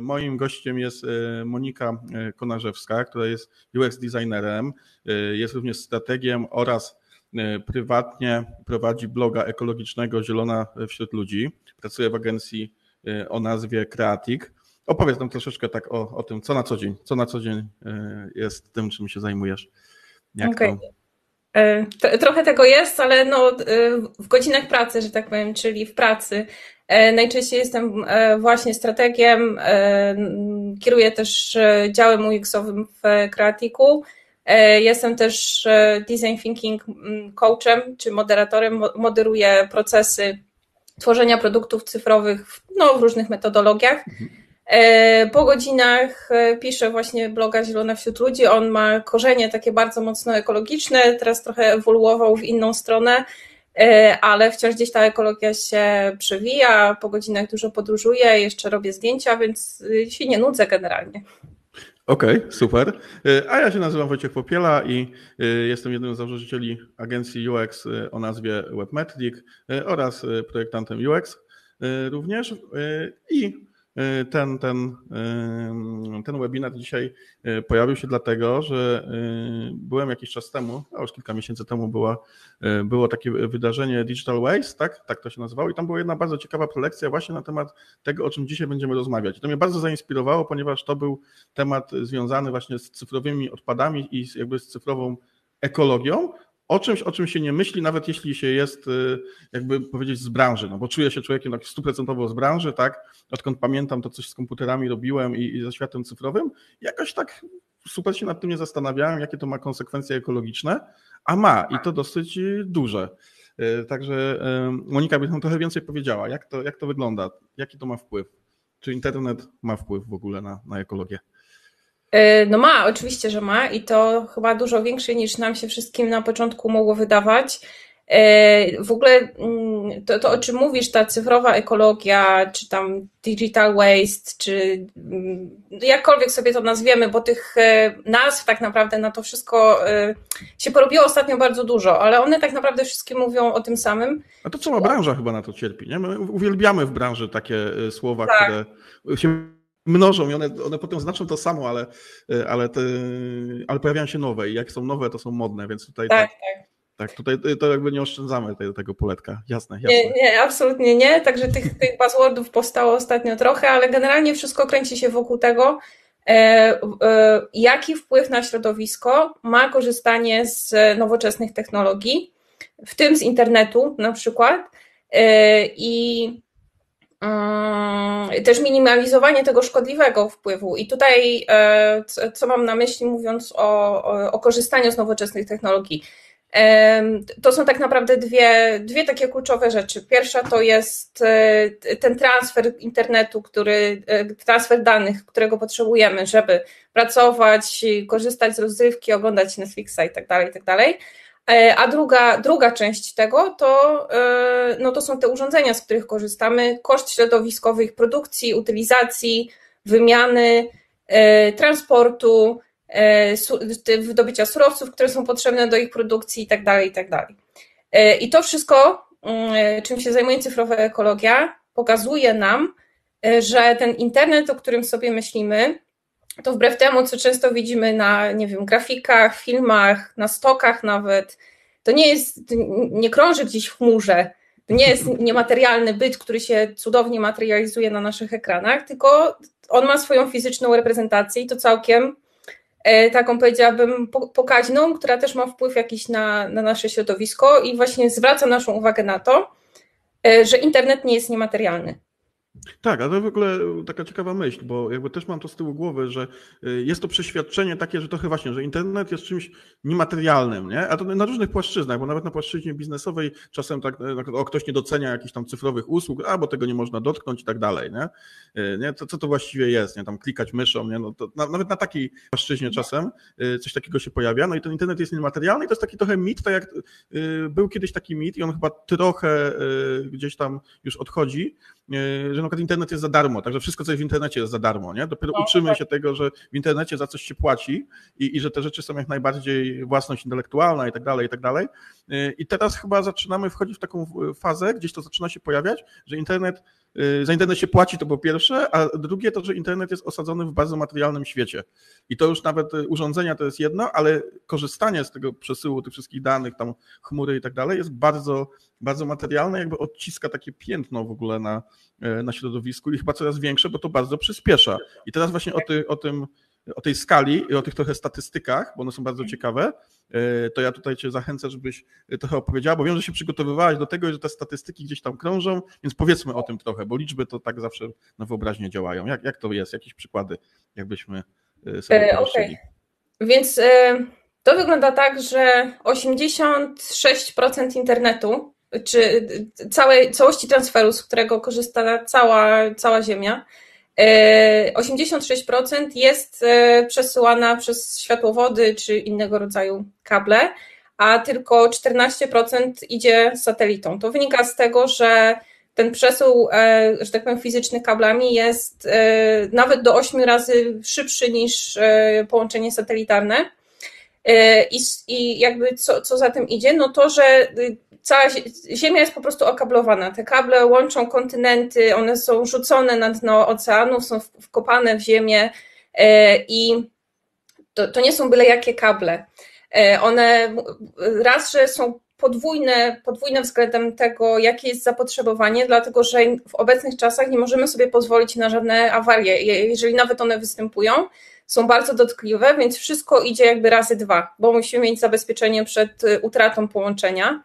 Moim gościem jest Monika Konarzewska, która jest UX designerem, jest również strategiem oraz prywatnie prowadzi bloga ekologicznego Zielona wśród ludzi. Pracuje w agencji o nazwie Creatic. Opowiedz nam troszeczkę tak o, o tym, co na co dzień, co na co dzień jest tym, czym się zajmujesz. Jak okay. to E, trochę tego jest, ale no, e, w godzinach pracy, że tak powiem, czyli w pracy. E, najczęściej jestem właśnie strategiem, kieruję też działem UX-owym w Kreatiku. Jestem też design thinking coachem czy moderatorem, moderuję procesy tworzenia produktów cyfrowych no, w różnych metodologiach. Mhm. E, po godzinach e, piszę właśnie bloga Zielona wśród ludzi. On ma korzenie takie bardzo mocno ekologiczne, teraz trochę ewoluował w inną stronę, e, ale wciąż gdzieś ta ekologia się przewija. Po godzinach dużo podróżuję, jeszcze robię zdjęcia, więc się nie nudzę generalnie. Okej, okay, super. A ja się nazywam Wojciech Popiela i jestem jednym z założycieli agencji UX o nazwie Webmetric oraz projektantem UX również. I Y, ten, ten, y, ten webinar dzisiaj y, pojawił się dlatego, że byłem jakiś czas temu, a już kilka miesięcy temu było, było takie wydarzenie Digital Waste, tak? tak to się nazywało i tam była jedna bardzo ciekawa prelekcja właśnie na temat tego, o czym dzisiaj będziemy rozmawiać. To mnie bardzo zainspirowało, ponieważ to był temat związany właśnie z cyfrowymi odpadami i jakby z cyfrową ekologią, o czymś, o czym się nie myśli, nawet jeśli się jest, y, jakby powiedzieć, z branży, no bo czuję się człowiekiem tak stuprocentowo z branży, tak, odkąd pamiętam to coś z komputerami robiłem i, i ze światem cyfrowym, jakoś tak super się nad tym nie zastanawiałem, jakie to ma konsekwencje ekologiczne, a ma i to dosyć duże. Y, także y, Monika by nam trochę więcej powiedziała, jak to, jak to wygląda, jaki to ma wpływ, czy internet ma wpływ w ogóle na, na ekologię. E, no ma, oczywiście, że ma i to chyba dużo większe niż nam się wszystkim na początku mogło wydawać. E, w ogóle mm, to, to, o czym mówisz, ta cyfrowa ekologia, czy tam digital waste, czy mm, jakkolwiek sobie to nazwiemy, bo tych e, nazw tak naprawdę na to wszystko się porobiło ostatnio bardzo dużo, ale one tak naprawdę wszystkie mówią o tym samym. A to cała branża chyba na to cierpi, nie? My uwielbiamy w branży takie słowa, tak. które się mnożą i one, one potem znaczą to samo, ale, ale, te, ale pojawiają się nowe i jak są nowe, to są modne, więc tutaj tak, tak, tak. tak tutaj to jakby nie oszczędzamy tego, tego poletka. Jasne, jasne. Nie, nie, absolutnie nie. Także tych, tych buzzwordów powstało ostatnio trochę, ale generalnie wszystko kręci się wokół tego, e, e, jaki wpływ na środowisko ma korzystanie z nowoczesnych technologii, w tym z internetu na przykład. E, I też minimalizowanie tego szkodliwego wpływu. I tutaj, e, co mam na myśli, mówiąc o, o, korzystaniu z nowoczesnych technologii, to są tak naprawdę dwie, dwie takie kluczowe rzeczy. Pierwsza to jest e, ten transfer internetu, który, e, transfer danych, którego potrzebujemy, żeby pracować, korzystać z rozrywki, oglądać Netflixa i tak dalej, i tak dalej. E, a druga, druga część tego to, e, no to są te urządzenia, z których korzystamy, koszt środowiskowy ich produkcji, utylizacji, wymiany, e, transportu, wydobycia surowców, które są potrzebne do ich produkcji itd. Tak itd. Tak I to wszystko, mm, czym się zajmuje cyfrowa ekologia, pokazuje nam, że ten internet, o którym sobie myślimy, to wbrew temu, co często widzimy na, nie wiem, grafikach, filmach, na stokach nawet, to nie jest, nie krąży gdzieś w chmurze, to nie jest niematerialny byt, który się cudownie materializuje na naszych ekranach, tylko on ma swoją fizyczną reprezentację i to całkiem e, taką powiedziałabym pokaźną, która też ma wpływ jakiś na, na nasze środowisko i właśnie zwraca naszą uwagę na to, e, że internet nie jest niematerialny. Tak, ale to w ogóle taka ciekawa myśl, bo jakby też mam to z tyłu głowy, że y, jest to przeświadczenie takie, że trochę właśnie, że internet jest czymś niematerialnym, nie? A to na różnych płaszczyznach, bo nawet na płaszczyźnie biznesowej czasem tak, y, o, ktoś nie docenia jakichś tam cyfrowych usług, a bo tego nie można dotknąć i tak dalej, nie? Y, nie? To, co to właściwie jest, nie? Tam klikać myszą, nie? No to na, nawet na takiej płaszczyźnie czasem coś takiego się pojawia, no i ten internet jest niematerialny i to jest taki trochę mit, tak jak był kiedyś taki mit i on chyba trochę gdzieś tam już odchodzi, że na przykład internet jest za darmo, także wszystko, co jest w internecie jest za darmo, nie? Dopiero no, uczymy tak. się tego, że w internecie za coś się płaci i, i że te rzeczy są jak najbardziej własność intelektualna i tak dalej, i tak dalej. I teraz chyba zaczynamy wchodzić w taką fazę, gdzieś to zaczyna się pojawiać, że internet za internet się płaci, to po pierwsze, a drugie to, że internet jest osadzony w bardzo materialnym świecie. I to już nawet y, urządzenia to jest jedno, ale korzystanie z tego przesyłu tych wszystkich danych, tam chmury i tak dalej, jest bardzo, bardzo materialne, jakby odciska takie piętno w ogóle na, y, na środowisku i chyba coraz większe, bo to bardzo przyspiesza. I teraz właśnie o, ty, o tym o tej skali i o tych trochę statystykach, bo one są bardzo ciekawe, e, to ja tutaj Cię zachęcę, żebyś trochę opowiedziała, bo wiem, że się przygotowywałaś do tego, że te statystyki gdzieś tam krążą, więc powiedzmy o tym trochę, bo liczby to tak zawsze na wyobraźnię działają. Jak, jak to jest? Jakieś przykłady, jakbyśmy e, sobie e, okay. Więc e, to wygląda tak, że 86% internetu, czy całej, całości transferu, z którego korzysta cała, cała Ziemia, 86% e, jest e, przesyłana przez światłowody czy innego rodzaju kable, a tylko 14% idzie satelitą. To wynika z tego, że ten przesył, e, że tak powiem, fizyczny kablami jest nawet do 8 razy szybszy niż połączenie satelitarne. I, jakby co, co za tym idzie, no to, że y, cała Ziemia jest po prostu okablowana. Te kable łączą kontynenty, one są rzucone na dno oceanów, są wkopane w ziemię e, i to, to nie są byle jakie kable. E, one raz, że są podwójne, podwójne względem tego, jakie jest zapotrzebowanie, dlatego że w obecnych czasach nie możemy sobie pozwolić na żadne awarie. Jeżeli nawet one występują, są bardzo dotkliwe, więc wszystko idzie jakby razy dwa, bo musimy mieć zabezpieczenie przed y, utratą połączenia.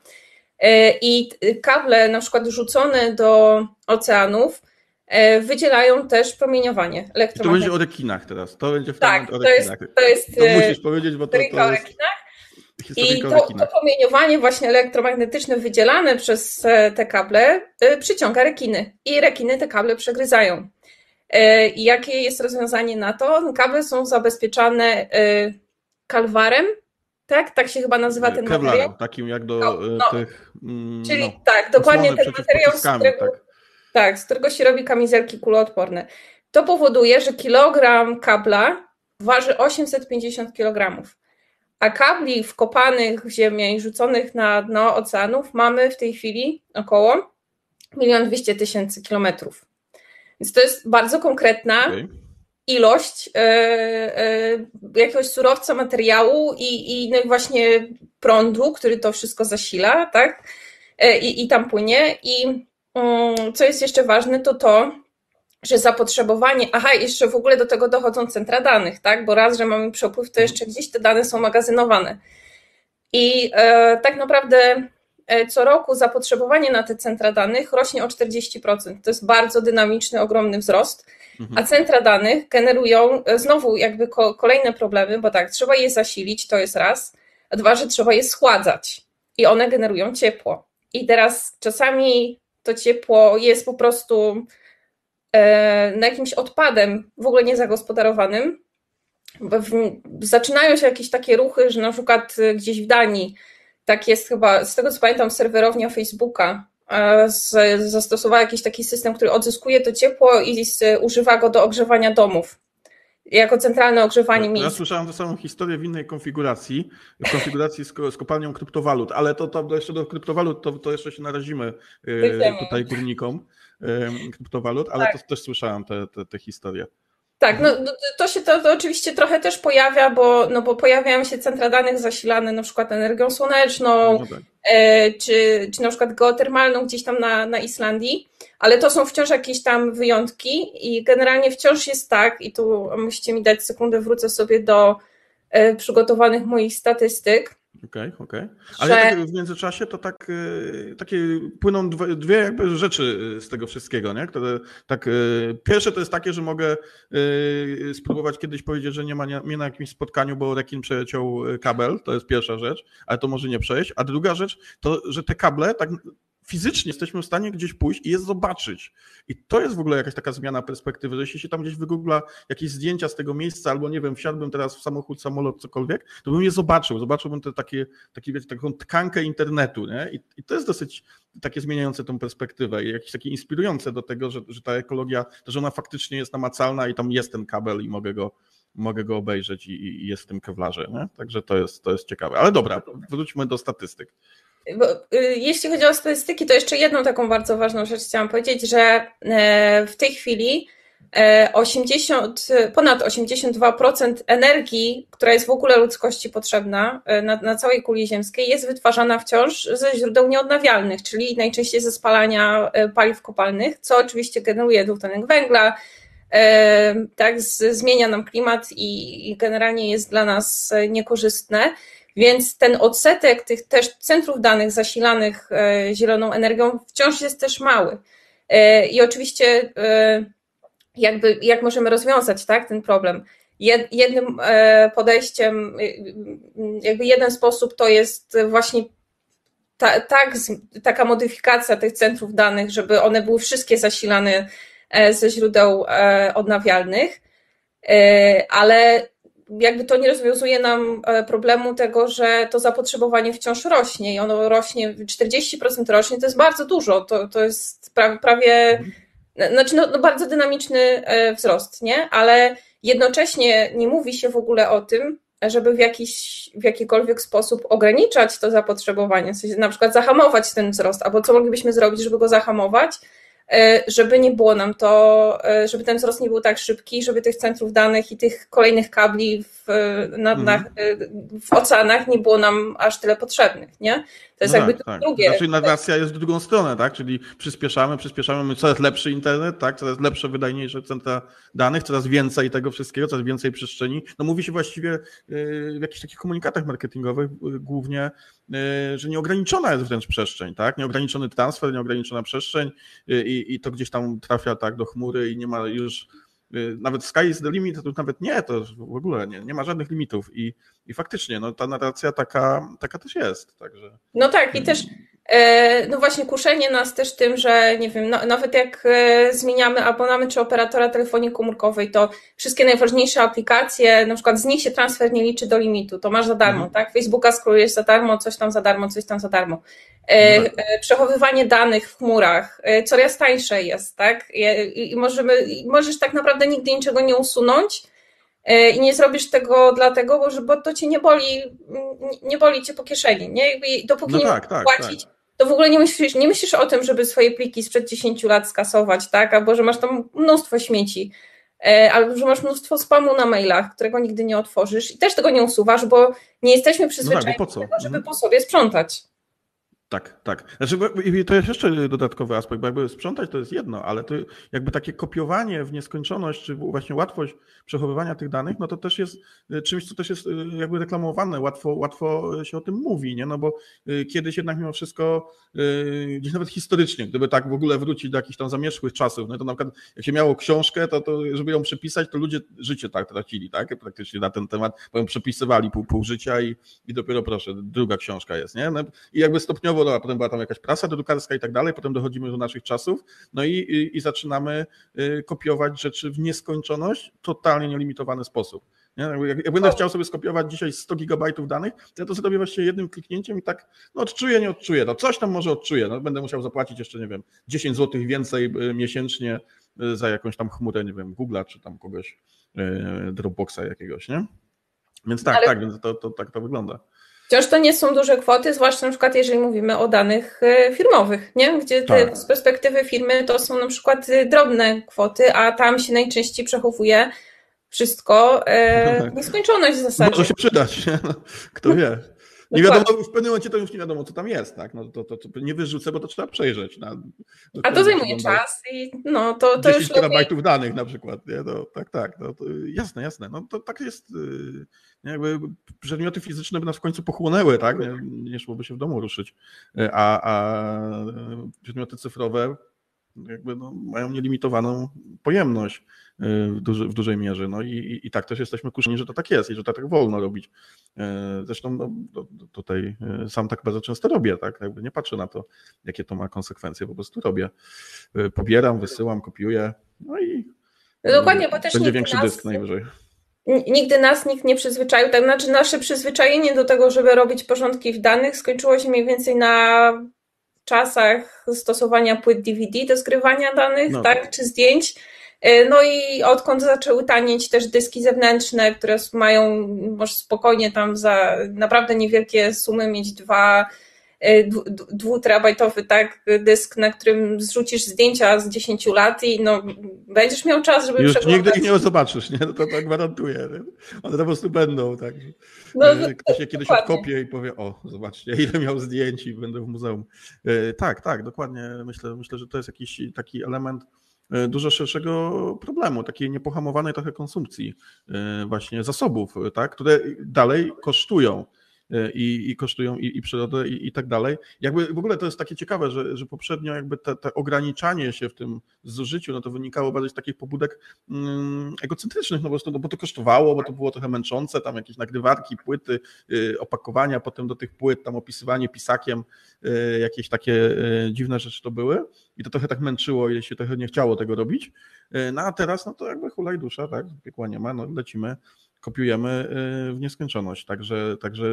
E, I kable, na przykład rzucone do oceanów, e, wydzielają też promieniowanie elektromagnetyczne. to będzie o rekinach teraz. To będzie tak, o rekinach. To, jest, to, jest, to musisz powiedzieć, bo to, to jest... I to, to promieniowanie właśnie elektromagnetyczne wydzielane przez e, te kable przyciąga rekiny i rekiny te kable przegryzają. I jakie jest rozwiązanie na to? Kable są zabezpieczane kalwarem, tak? Tak się chyba nazywa ten Kevlarem, materiał. takim jak do no, no. tych. Mm, Czyli no, tak, dokładnie ten materiał, z którego, tak. tak, z którego się robi kamizelki kuloodporne. To powoduje, że kilogram kabla waży 850 kg. A kabli wkopanych w ziemię i rzuconych na dno oceanów mamy w tej chwili około 1 200 tysięcy kilometrów. Więc to jest bardzo konkretna okay ilość e, e, jakiegoś surowca, materiału i, i no właśnie prądu, który to wszystko zasila, tak? E, I, i tam płynie. I mm, co jest jeszcze ważne, to to, że zapotrzebowanie, aha, jeszcze w ogóle do tego dochodzą centra danych, tak? Bo raz, że mamy przepływ, to jeszcze gdzieś te dane są magazynowane. I tak naprawdę co roku zapotrzebowanie na te centra danych rośnie o 40%. To jest bardzo dynamiczny, ogromny wzrost. A centra danych generują e, znowu jakby kolejne problemy, bo tak, trzeba je zasilić, to jest raz, a dwa, że trzeba je schładzać i one generują ciepło. I teraz czasami to ciepło jest po prostu e, na jakimś odpadem w ogóle niezagospodarowanym. Zaczynają się jakieś takie ruchy, że na przykład e, gdzieś w Danii, tak jest chyba, z tego co pamiętam, serwerownia Facebooka zastosowała jakiś taki system, który odzyskuje to ciepło i używa go do ogrzewania domów. Jako centralne ogrzewanie tak, miejsc. Ja słyszałem tę samą historię w innej konfiguracji, w konfiguracji z, z kopalnią kryptowalut, ale to, to jeszcze do kryptowalut to, to jeszcze się narazimy e, tutaj górnikom kryptowalut, ale tak. to też słyszałem te, te, te historie. Tak, no to się to, to, oczywiście trochę też pojawia, bo, no bo pojawiają się centra danych zasilane na przykład energią słoneczną, no tak. e, czy, czy na przykład geotermalną gdzieś tam na, na Islandii, ale to są wciąż jakieś tam wyjątki i generalnie wciąż jest tak, i tu musicie mi dać sekundę, wrócę sobie do e, przygotowanych moich statystyk, Okej, okay, okej. Okay. Ale że... tak w międzyczasie to tak, y, takie płyną dwie, dwie jakby rzeczy y, z tego wszystkiego, nie? Które tak, y, pierwsze to jest takie, że mogę spróbować kiedyś powiedzieć, że nie ma mnie na jakimś spotkaniu, bo rekin przeciął kabel, to jest pierwsza rzecz, ale to może nie przejść. A druga rzecz to, że te kable tak fizycznie jesteśmy w stanie gdzieś pójść i je zobaczyć. I to jest w ogóle jakaś taka zmiana perspektywy, że jeśli się tam gdzieś wygoogla jakieś zdjęcia z tego miejsca, albo nie wiem, wsiadłbym teraz w samochód, samolot, cokolwiek, to bym je zobaczył. Zobaczyłbym te takie, takie wiecie, taką tkankę internetu. Nie? I, I, to jest dosyć takie zmieniające tą perspektywę i jakieś takie inspirujące do tego, że, że ta ekologia, że ona faktycznie jest namacalna i tam jest ten kabel i mogę go, mogę go obejrzeć i, i jest w tym kewlarze. Nie? Także to jest, to jest ciekawe. Ale dobra, wróćmy do statystyk. Jeśli chodzi o statystyki, to jeszcze jedną taką bardzo ważną rzecz chciałam powiedzieć, że w tej chwili 80, e, ponad 82% energii, która jest w ogóle ludzkości potrzebna e, na, na, całej kuli ziemskiej, jest wytwarzana wciąż ze źródeł nieodnawialnych, czyli najczęściej ze spalania e, paliw kopalnych, co oczywiście generuje dwutlenek węgla, tak, zmienia nam klimat i generalnie jest dla nas niekorzystne. Więc ten odsetek tych też centrów danych zasilanych zieloną energią wciąż jest też mały. I oczywiście jakby, jak możemy rozwiązać tak, ten problem. Jednym e, podejściem, jakby jeden sposób to jest właśnie ta, tak, taka modyfikacja tych centrów danych, żeby one były wszystkie zasilane e, ze źródeł e, odnawialnych, ale jakby to nie rozwiązuje nam problemu tego, że to zapotrzebowanie wciąż rośnie i ono rośnie, 40% rośnie, to jest bardzo dużo, to, to jest prawie mhm znaczy no, no bardzo dynamiczny e, wzrost, nie? Ale jednocześnie nie mówi się w ogóle o tym, żeby w, jakiś, w jakikolwiek sposób ograniczać to zapotrzebowanie, w sensie na przykład zahamować ten wzrost, albo co moglibyśmy zrobić, żeby go zahamować, E, żeby nie było nam to, e, żeby ten wzrost nie był tak szybki, żeby tych centrów danych i tych kolejnych kabli w, na, mhm. na, w oceanach nie było nam aż tyle potrzebnych, nie? To jest no jakby tak, tak. drugie. Znaczy narracja jest w drugą stronę, tak? Czyli przyspieszamy, przyspieszamy, mamy coraz lepszy internet, tak? Coraz lepsze, wydajniejsze centra danych, coraz więcej tego wszystkiego, coraz więcej przestrzeni. No mówi się właściwie e, w jakichś takich komunikatach marketingowych głównie, że nieograniczona jest wręcz przestrzeń, tak? Nieograniczony transfer, nieograniczona przestrzeń i i, to gdzieś tam trafia tak do chmury i nie ma już nawet sky is the limit, to nawet nie, to w ogóle nie, nie ma żadnych limitów i, i faktycznie no, ta narracja taka, taka też jest. Także... No tak i też no właśnie kuszenie nas też tym, że nie wiem, no, nawet jak e, zmieniamy abonament czy operatora telefonii komórkowej, to wszystkie najważniejsze aplikacje, na przykład z nich się transfer nie liczy do limitu, to masz za darmo, mhm. tak? Facebooka scrollujesz za darmo, coś tam za darmo, coś tam za darmo. E, tak. Przechowywanie danych w chmurach coraz tańsze jest, tak? I, możemy, możesz tak naprawdę nigdy niczego nie usunąć, i nie zrobisz tego dlatego, bo, to cię nie boli, nie boli cię po kieszeni, nie? Jakby dopóki no nie tak, tak, płacić, tak to w ogóle nie myślisz, nie myślisz o tym, żeby swoje pliki sprzed 10 lat skasować, tak? Albo że masz tam mnóstwo śmieci, e, albo że masz mnóstwo spamu na mailach, którego nigdy nie otworzysz i też tego nie usuwasz, bo nie jesteśmy przyzwyczajeni no tak, do tego, żeby mhm. po sobie sprzątać. Tak, tak. Znaczy, to jest jeszcze dodatkowy aspekt, bo jakby sprzątać to jest jedno, ale to jakby takie kopiowanie w nieskończoność, czy właśnie łatwość przechowywania tych danych, no to też jest y, czymś, co też jest y, jakby reklamowane, łatwo, łatwo się o tym mówi, nie? No bo y, kiedyś jednak mimo wszystko, gdzieś nawet historycznie, gdyby tak w ogóle wrócić do jakichś tam zamierzchłych czasów, no to na przykład jak się miało książkę, to, to żeby ją przepisać, to ludzie życie tak tracili, tak? Praktycznie na ten temat, bo ją przepisywali pół, pół życia i, i dopiero proszę, druga książka jest, nie? No I jakby stopniowo no, a potem była tam jakaś prasa drukarska i tak dalej, potem dochodzimy do naszych czasów, no i, i, i zaczynamy y, kopiować rzeczy w nieskończoność, totalnie nielimitowany sposób. Nie? Jak, jak będę chciał sobie skopiować dzisiaj 100 gigabajtów danych, to ja to zrobię właściwie jednym kliknięciem i tak, no odczuję, nie odczuję, no coś tam może odczuję, no będę musiał zapłacić jeszcze, nie wiem, 10 zł więcej y, miesięcznie y, za jakąś tam chmurę, nie wiem, Google'a czy tam kogoś, Dropboxa jakiegoś, nie? Więc tak, Ale... tak, więc to, to, tak to wygląda. Wciąż to nie są duże kwoty, zwłaszcza na przykład jeżeli mówimy o danych e, firmowych, nie? gdzie tak. z perspektywy firmy to są na przykład e, drobne kwoty, a tam się najczęściej przechowuje wszystko e, w nieskończoność w zasadzie. Może się przydać, no, kto wie. Nie wiadomo, w pewnym momencie to już nie wiadomo, co tam jest, tak? No to, to, to nie wyrzucę, bo to trzeba przejrzeć. Na, A to zajmuje czas i no to, to 10 terabajtów danych na przykład, nie? No, tak, tak, no, jasne, jasne. No to tak jest, y, jakby przedmioty fizyczne by nas w końcu pochłonęły, tak? Nie, nie szłoby się w domu ruszyć. Y, a, a przedmioty cyfrowe jakby no, mają nielimitowaną pojemność. W, duży, w dużej mierze. No i, i, tak też jesteśmy kuszeni, że to tak jest i że to tak wolno robić. Y, zresztą no, tutaj y, sam tak bardzo często robię, tak? Jakby nie patrzę na to, jakie to ma konsekwencje, po prostu robię. Pobieram, wysyłam, kopiuję, no i no dokładnie, bo też będzie większy nas, dysk najwyżej. Nigdy nas nikt nie przyzwyczaił, tak znaczy nasze przyzwyczajenie do tego, żeby robić porządki w danych skończyło się mniej więcej na czasach stosowania płyt DVD do zgrywania danych, no. tak, czy zdjęć E, no i odkąd zaczęły tanieć też dyski zewnętrzne, które mają, może spokojnie tam za naprawdę niewielkie sumy mieć dwa dwuterabajtowy tak, dysk, na którym zrzucisz zdjęcia z 10 lat i no, będziesz miał czas, żeby Już przeglądać. nigdy ich nie zobaczysz, nie? No to tak gwarantuję. Nie? One po prostu będą, tak. No, Ktoś je kiedyś dokładnie. odkopie i powie, o, zobaczcie, ile miał zdjęć i będę w muzeum. Tak, tak, dokładnie. Myślę, myślę, że to jest jakiś taki element E, dużo szerszego problemu, takiej niepohamowanej trochę konsumpcji e, właśnie zasobów, tak, które dalej kosztują. E, i, i kosztują i, i przyrodę i, i tak dalej. Jakby w ogóle to jest takie ciekawe, że, że poprzednio jakby te, te ograniczanie się w tym zużyciu, no to wynikało bardziej z takich pobudek mm, egocentrycznych, no po prostu, no bo to kosztowało, bo to było trochę męczące, tam jakieś nagrywarki, płyty, y, opakowania potem do tych płyt, tam opisywanie pisakiem, y, jakieś takie y, dziwne rzeczy to były i to trochę tak męczyło i się trochę nie chciało tego robić. No a teraz, no to jakby hulaj dusza, tak, piekła nie ma, no lecimy kopiujemy y, w nieskończoność. Także, także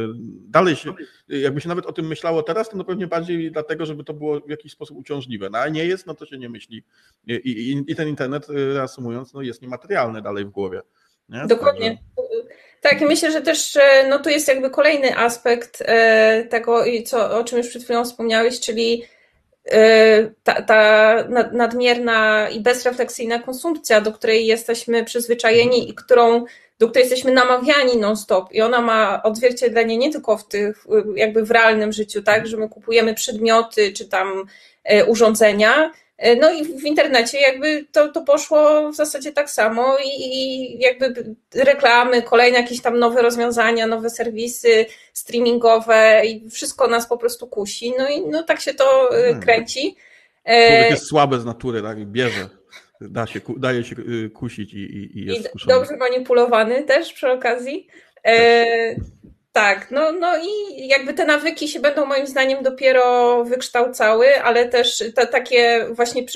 dalej się, jakby się nawet o tym myślało teraz, to no pewnie bardziej dlatego, żeby to było w jakiś sposób uciążliwe. No ale nie jest, no to się nie myśli. I, i, i ten internet, y, reasumując, no jest niematerialny dalej w głowie. Nie? Dokładnie. Tak, myślę, że też no tu jest jakby kolejny aspekt tego, co, o czym już przed chwilą wspomniałeś, czyli ta, ta nadmierna i bezrefleksyjna konsumpcja, do której jesteśmy przyzwyczajeni i którą do której jesteśmy namawiani non-stop i ona ma odzwierciedlenie nie tylko w tych, jakby w realnym życiu, tak, że my kupujemy przedmioty czy tam e, urządzenia, e, no i w internecie jakby to, to poszło w zasadzie tak samo i, i jakby reklamy, kolejne jakieś tam nowe rozwiązania, nowe serwisy streamingowe i wszystko nas po prostu kusi, no i no tak się to e, hmm. kręci. Człowiek jest słaby z natury, tak, bierze da się, daje się y, kusić i, i, i jest I Dobrze manipulowany też przy okazji. E, tak, no, no i jakby te nawyki się będą moim zdaniem dopiero wykształcały, ale też te, takie właśnie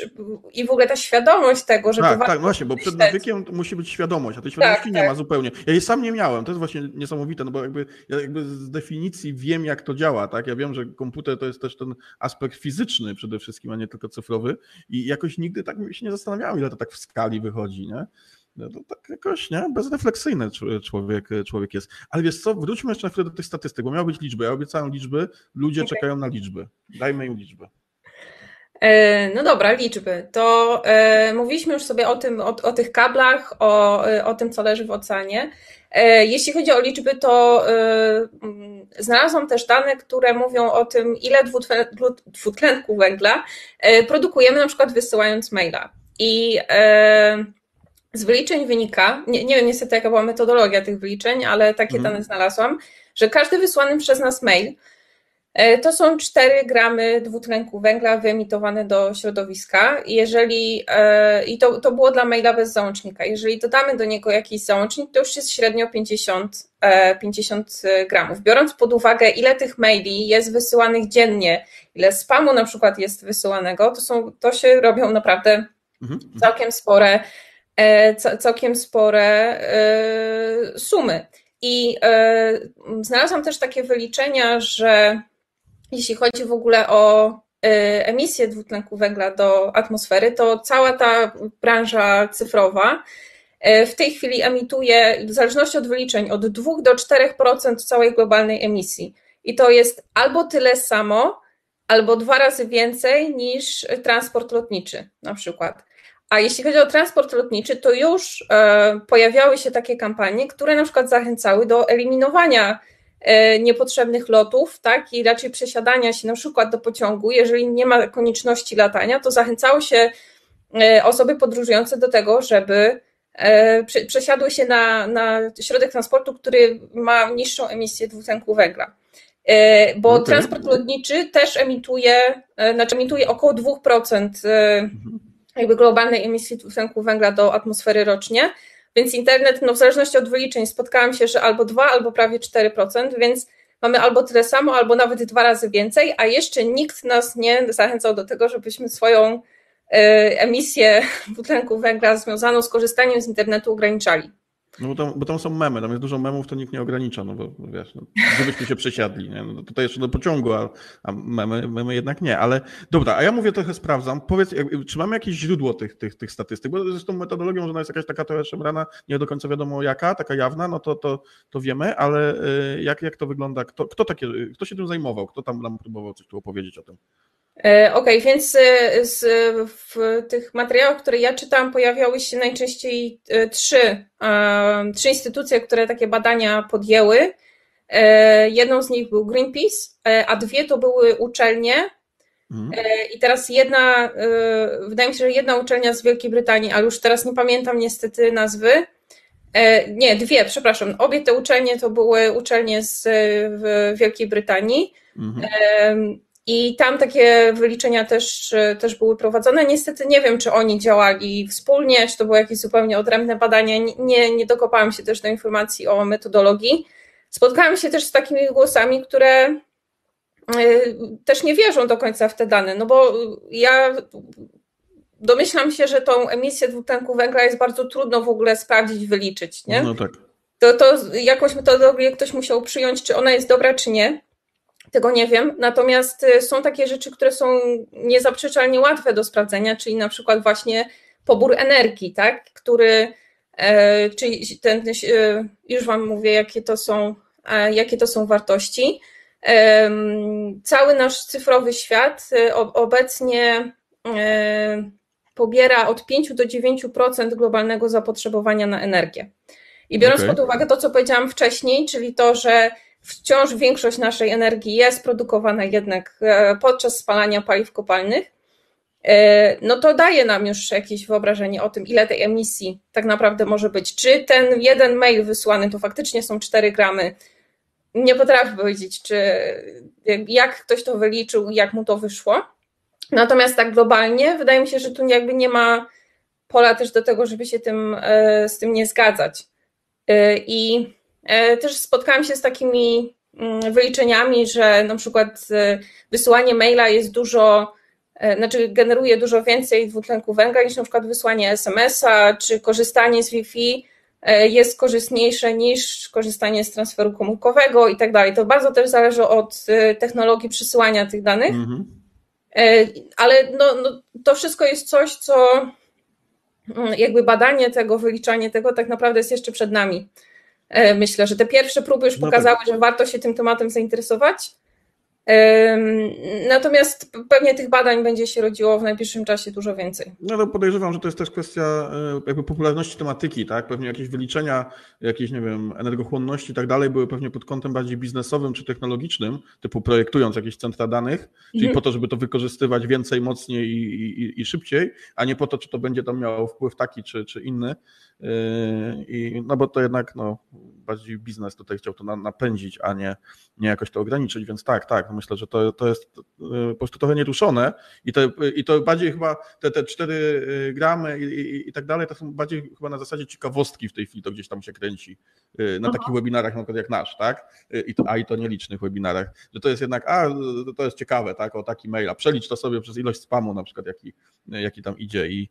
i w ogóle ta świadomość tego, że... Tak, tak, właśnie, bo przed nawykiem musi być świadomość, a tej świadomości tak, nie tak. ma zupełnie. Ja jej sam nie miałem, to jest właśnie niesamowite, no bo jakby, ja jakby z definicji wiem, jak to działa, tak? Ja wiem, że komputer to jest też ten aspekt fizyczny przede wszystkim, a nie tylko cyfrowy i jakoś nigdy tak się nie zastanawiałem, ile to tak w skali wychodzi, nie? No to tak jakoś, nie? Bezrefleksyjny człowiek, człowiek jest. Ale wiesz co, wróćmy jeszcze na chwilę do tych statystyk, bo miały być liczby. Ja obiecałem liczby, ludzie okay. czekają na liczby. Dajmy im liczby. E, no dobra, liczby. To e, mówiliśmy już sobie o tym, o, o tych kablach, o, e, o tym, co leży w oceanie. E, jeśli chodzi o liczby, to e, mm, znalazłam też dane, które mówią o tym, ile dwutlenku węgla produkujemy, na przykład wysyłając maila. I z wyliczeń wynika, nie, nie wiem niestety jaka była metodologia tych wyliczeń, ale takie mhm. dane znalazłam, że każdy wysłany przez nas mail e, to są 4 gramy dwutlenku węgla wyemitowane do środowiska. Jeżeli, e, I to, to było dla maila bez załącznika. Jeżeli dodamy do niego jakiś załącznik, to już jest średnio 50, 50 e, gramów. Biorąc pod uwagę, ile tych maili jest wysyłanych dziennie, ile spamu na przykład jest wysyłanego, to, są, to się robią naprawdę mhm. całkiem spore całkiem spore e, sumy. I e, znalazłam też takie wyliczenia, że jeśli chodzi w ogóle o emisję dwutlenku węgla do atmosfery, to cała ta branża cyfrowa w tej chwili emituje, w zależności od wyliczeń, od 2 do 4% całej globalnej emisji. I to jest albo tyle samo, albo dwa razy więcej niż transport lotniczy na przykład. A jeśli chodzi o transport lotniczy, to już e, pojawiały się takie kampanie, które na przykład zachęcały do eliminowania e, niepotrzebnych lotów, tak, i raczej przesiadania się na przykład do pociągu, jeżeli nie ma konieczności latania, to zachęcało się e, osoby podróżujące do tego, żeby przesiadły się na, na środek transportu, który ma niższą emisję dwutlenku węgla. Bo okay. transport lotniczy też emituje, znaczy emituje około 2% jakby globalnej emisji dwutlenku węgla do atmosfery rocznie. Więc internet, no w zależności od wyliczeń, spotkałam się, że albo 2, albo prawie 4%, więc mamy albo tyle samo, albo nawet dwa razy więcej, a jeszcze nikt nas nie zachęcał do tego, żebyśmy swoją e, emisję dwutlenku węgla związaną z korzystaniem z internetu ograniczali. No bo tam, bo tam są memy, tam jest dużo memów, to nikt nie ogranicza, no bo wiesz, no, gdybyśmy się przesiadli, nie? No, tutaj jeszcze do pociągu, a, a memy, memy jednak nie, ale dobra, a ja mówię trochę sprawdzam, powiedz, czy mamy jakieś źródło tych, tych, tych statystyk, bo zresztą metodologią, że ona jest jakaś taka trochę szemrana, nie do końca wiadomo jaka, taka jawna, no to, to, to wiemy, ale y, jak, jak to wygląda, kto, kto, takie, kto się tym zajmował, kto tam nam próbował coś tu opowiedzieć o tym? E, okej, okay, więc e, z, w tych materiałach, które ja czytałam, pojawiały się najczęściej e, trzy, trzy instytucje, które takie badania podjęły. Jedną z nich był Greenpeace, a dwie to były uczelnie. Mhm. I teraz jedna, wydaje mi się, że jedna uczelnia z Wielkiej Brytanii, ale już teraz nie pamiętam niestety nazwy. Nie, dwie, przepraszam. Obie te uczelnie to były uczelnie z Wielkiej Brytanii. Mhm. I tam takie wyliczenia też, też były prowadzone. Niestety nie wiem, czy oni działali wspólnie, czy to było jakieś zupełnie odrębne badanie. Nie, nie dokopałam się też do informacji o metodologii. Spotkałam się też z takimi głosami, które y, też nie wierzą do końca w te dane, no bo ja domyślam się, że tą emisję dwutlenku węgla jest bardzo trudno w ogóle sprawdzić, wyliczyć, nie? No tak. To, to jakąś metodologię ktoś musiał przyjąć, czy ona jest dobra, czy nie. Tego nie wiem. Natomiast y, są takie rzeczy, które są niezaprzeczalnie łatwe do sprawdzenia, czyli na przykład właśnie pobór energii, tak? który, e, czyli ten, e, już Wam mówię, jakie to są, e, jakie to są wartości. Cały nasz cyfrowy świat obecnie pobiera od 5 do 9% globalnego zapotrzebowania na energię. I biorąc okay. pod uwagę to, co powiedziałam wcześniej, czyli to, że wciąż większość naszej energii jest produkowana jednak e, podczas spalania paliw kopalnych, e, no to daje nam już jakieś wyobrażenie o tym, ile tej emisji tak naprawdę może być. Czy ten jeden mail wysłany to faktycznie są 4 gramy? Nie potrafię powiedzieć, czy jak ktoś to wyliczył, jak mu to wyszło. Natomiast tak globalnie wydaje mi się, że tu jakby nie ma pola też do tego, żeby się tym, e, z tym nie zgadzać. I też spotkałam się z takimi mm, wyliczeniami, że na przykład e, wysyłanie maila jest dużo, e, znaczy generuje dużo więcej dwutlenku węgla niż na przykład wysłanie SMS-a, czy korzystanie z Wi-Fi jest korzystniejsze niż korzystanie z transferu komórkowego i tak dalej. To bardzo też zależy od technologii przesyłania tych danych. Mhm. Ale no, no, to wszystko jest coś, co mm, jakby badanie tego, wyliczanie tego tak naprawdę jest jeszcze przed nami. E, myślę, że te pierwsze próby już no pokazały, tak. że warto się tym tematem zainteresować. Natomiast pewnie tych badań będzie się rodziło w najbliższym czasie dużo więcej. No to podejrzewam, że to jest też kwestia e, jakby popularności tematyki, tak? Pewnie jakieś wyliczenia, jakieś, nie wiem, energochłonności i tak dalej były pewnie pod kątem bardziej biznesowym czy technologicznym, typu projektując jakieś centra danych, czyli mhm. po to, żeby to wykorzystywać więcej, mocniej i, i, i szybciej, a nie po to, czy to będzie tam miało wpływ taki czy, czy inny. Yy, I, no bo to jednak no, bardziej biznes tutaj chciał to napędzić, a nie, nie jakoś to ograniczyć, więc tak, tak, no myślę, że to, to jest yy, po prostu trochę nieruszone i to, i to bardziej chyba te, te 4 yy, gramy i, i, i tak dalej, to są bardziej chyba na zasadzie ciekawostki w tej chwili, to gdzieś tam się kręci na Aha. takich webinarach na przykład jak nasz, tak, I to, a i to nielicznych webinarach, że to jest jednak, a to jest ciekawe, tak, o taki maila, przelicz to sobie przez ilość spamu na przykład, jaki, jaki tam idzie i,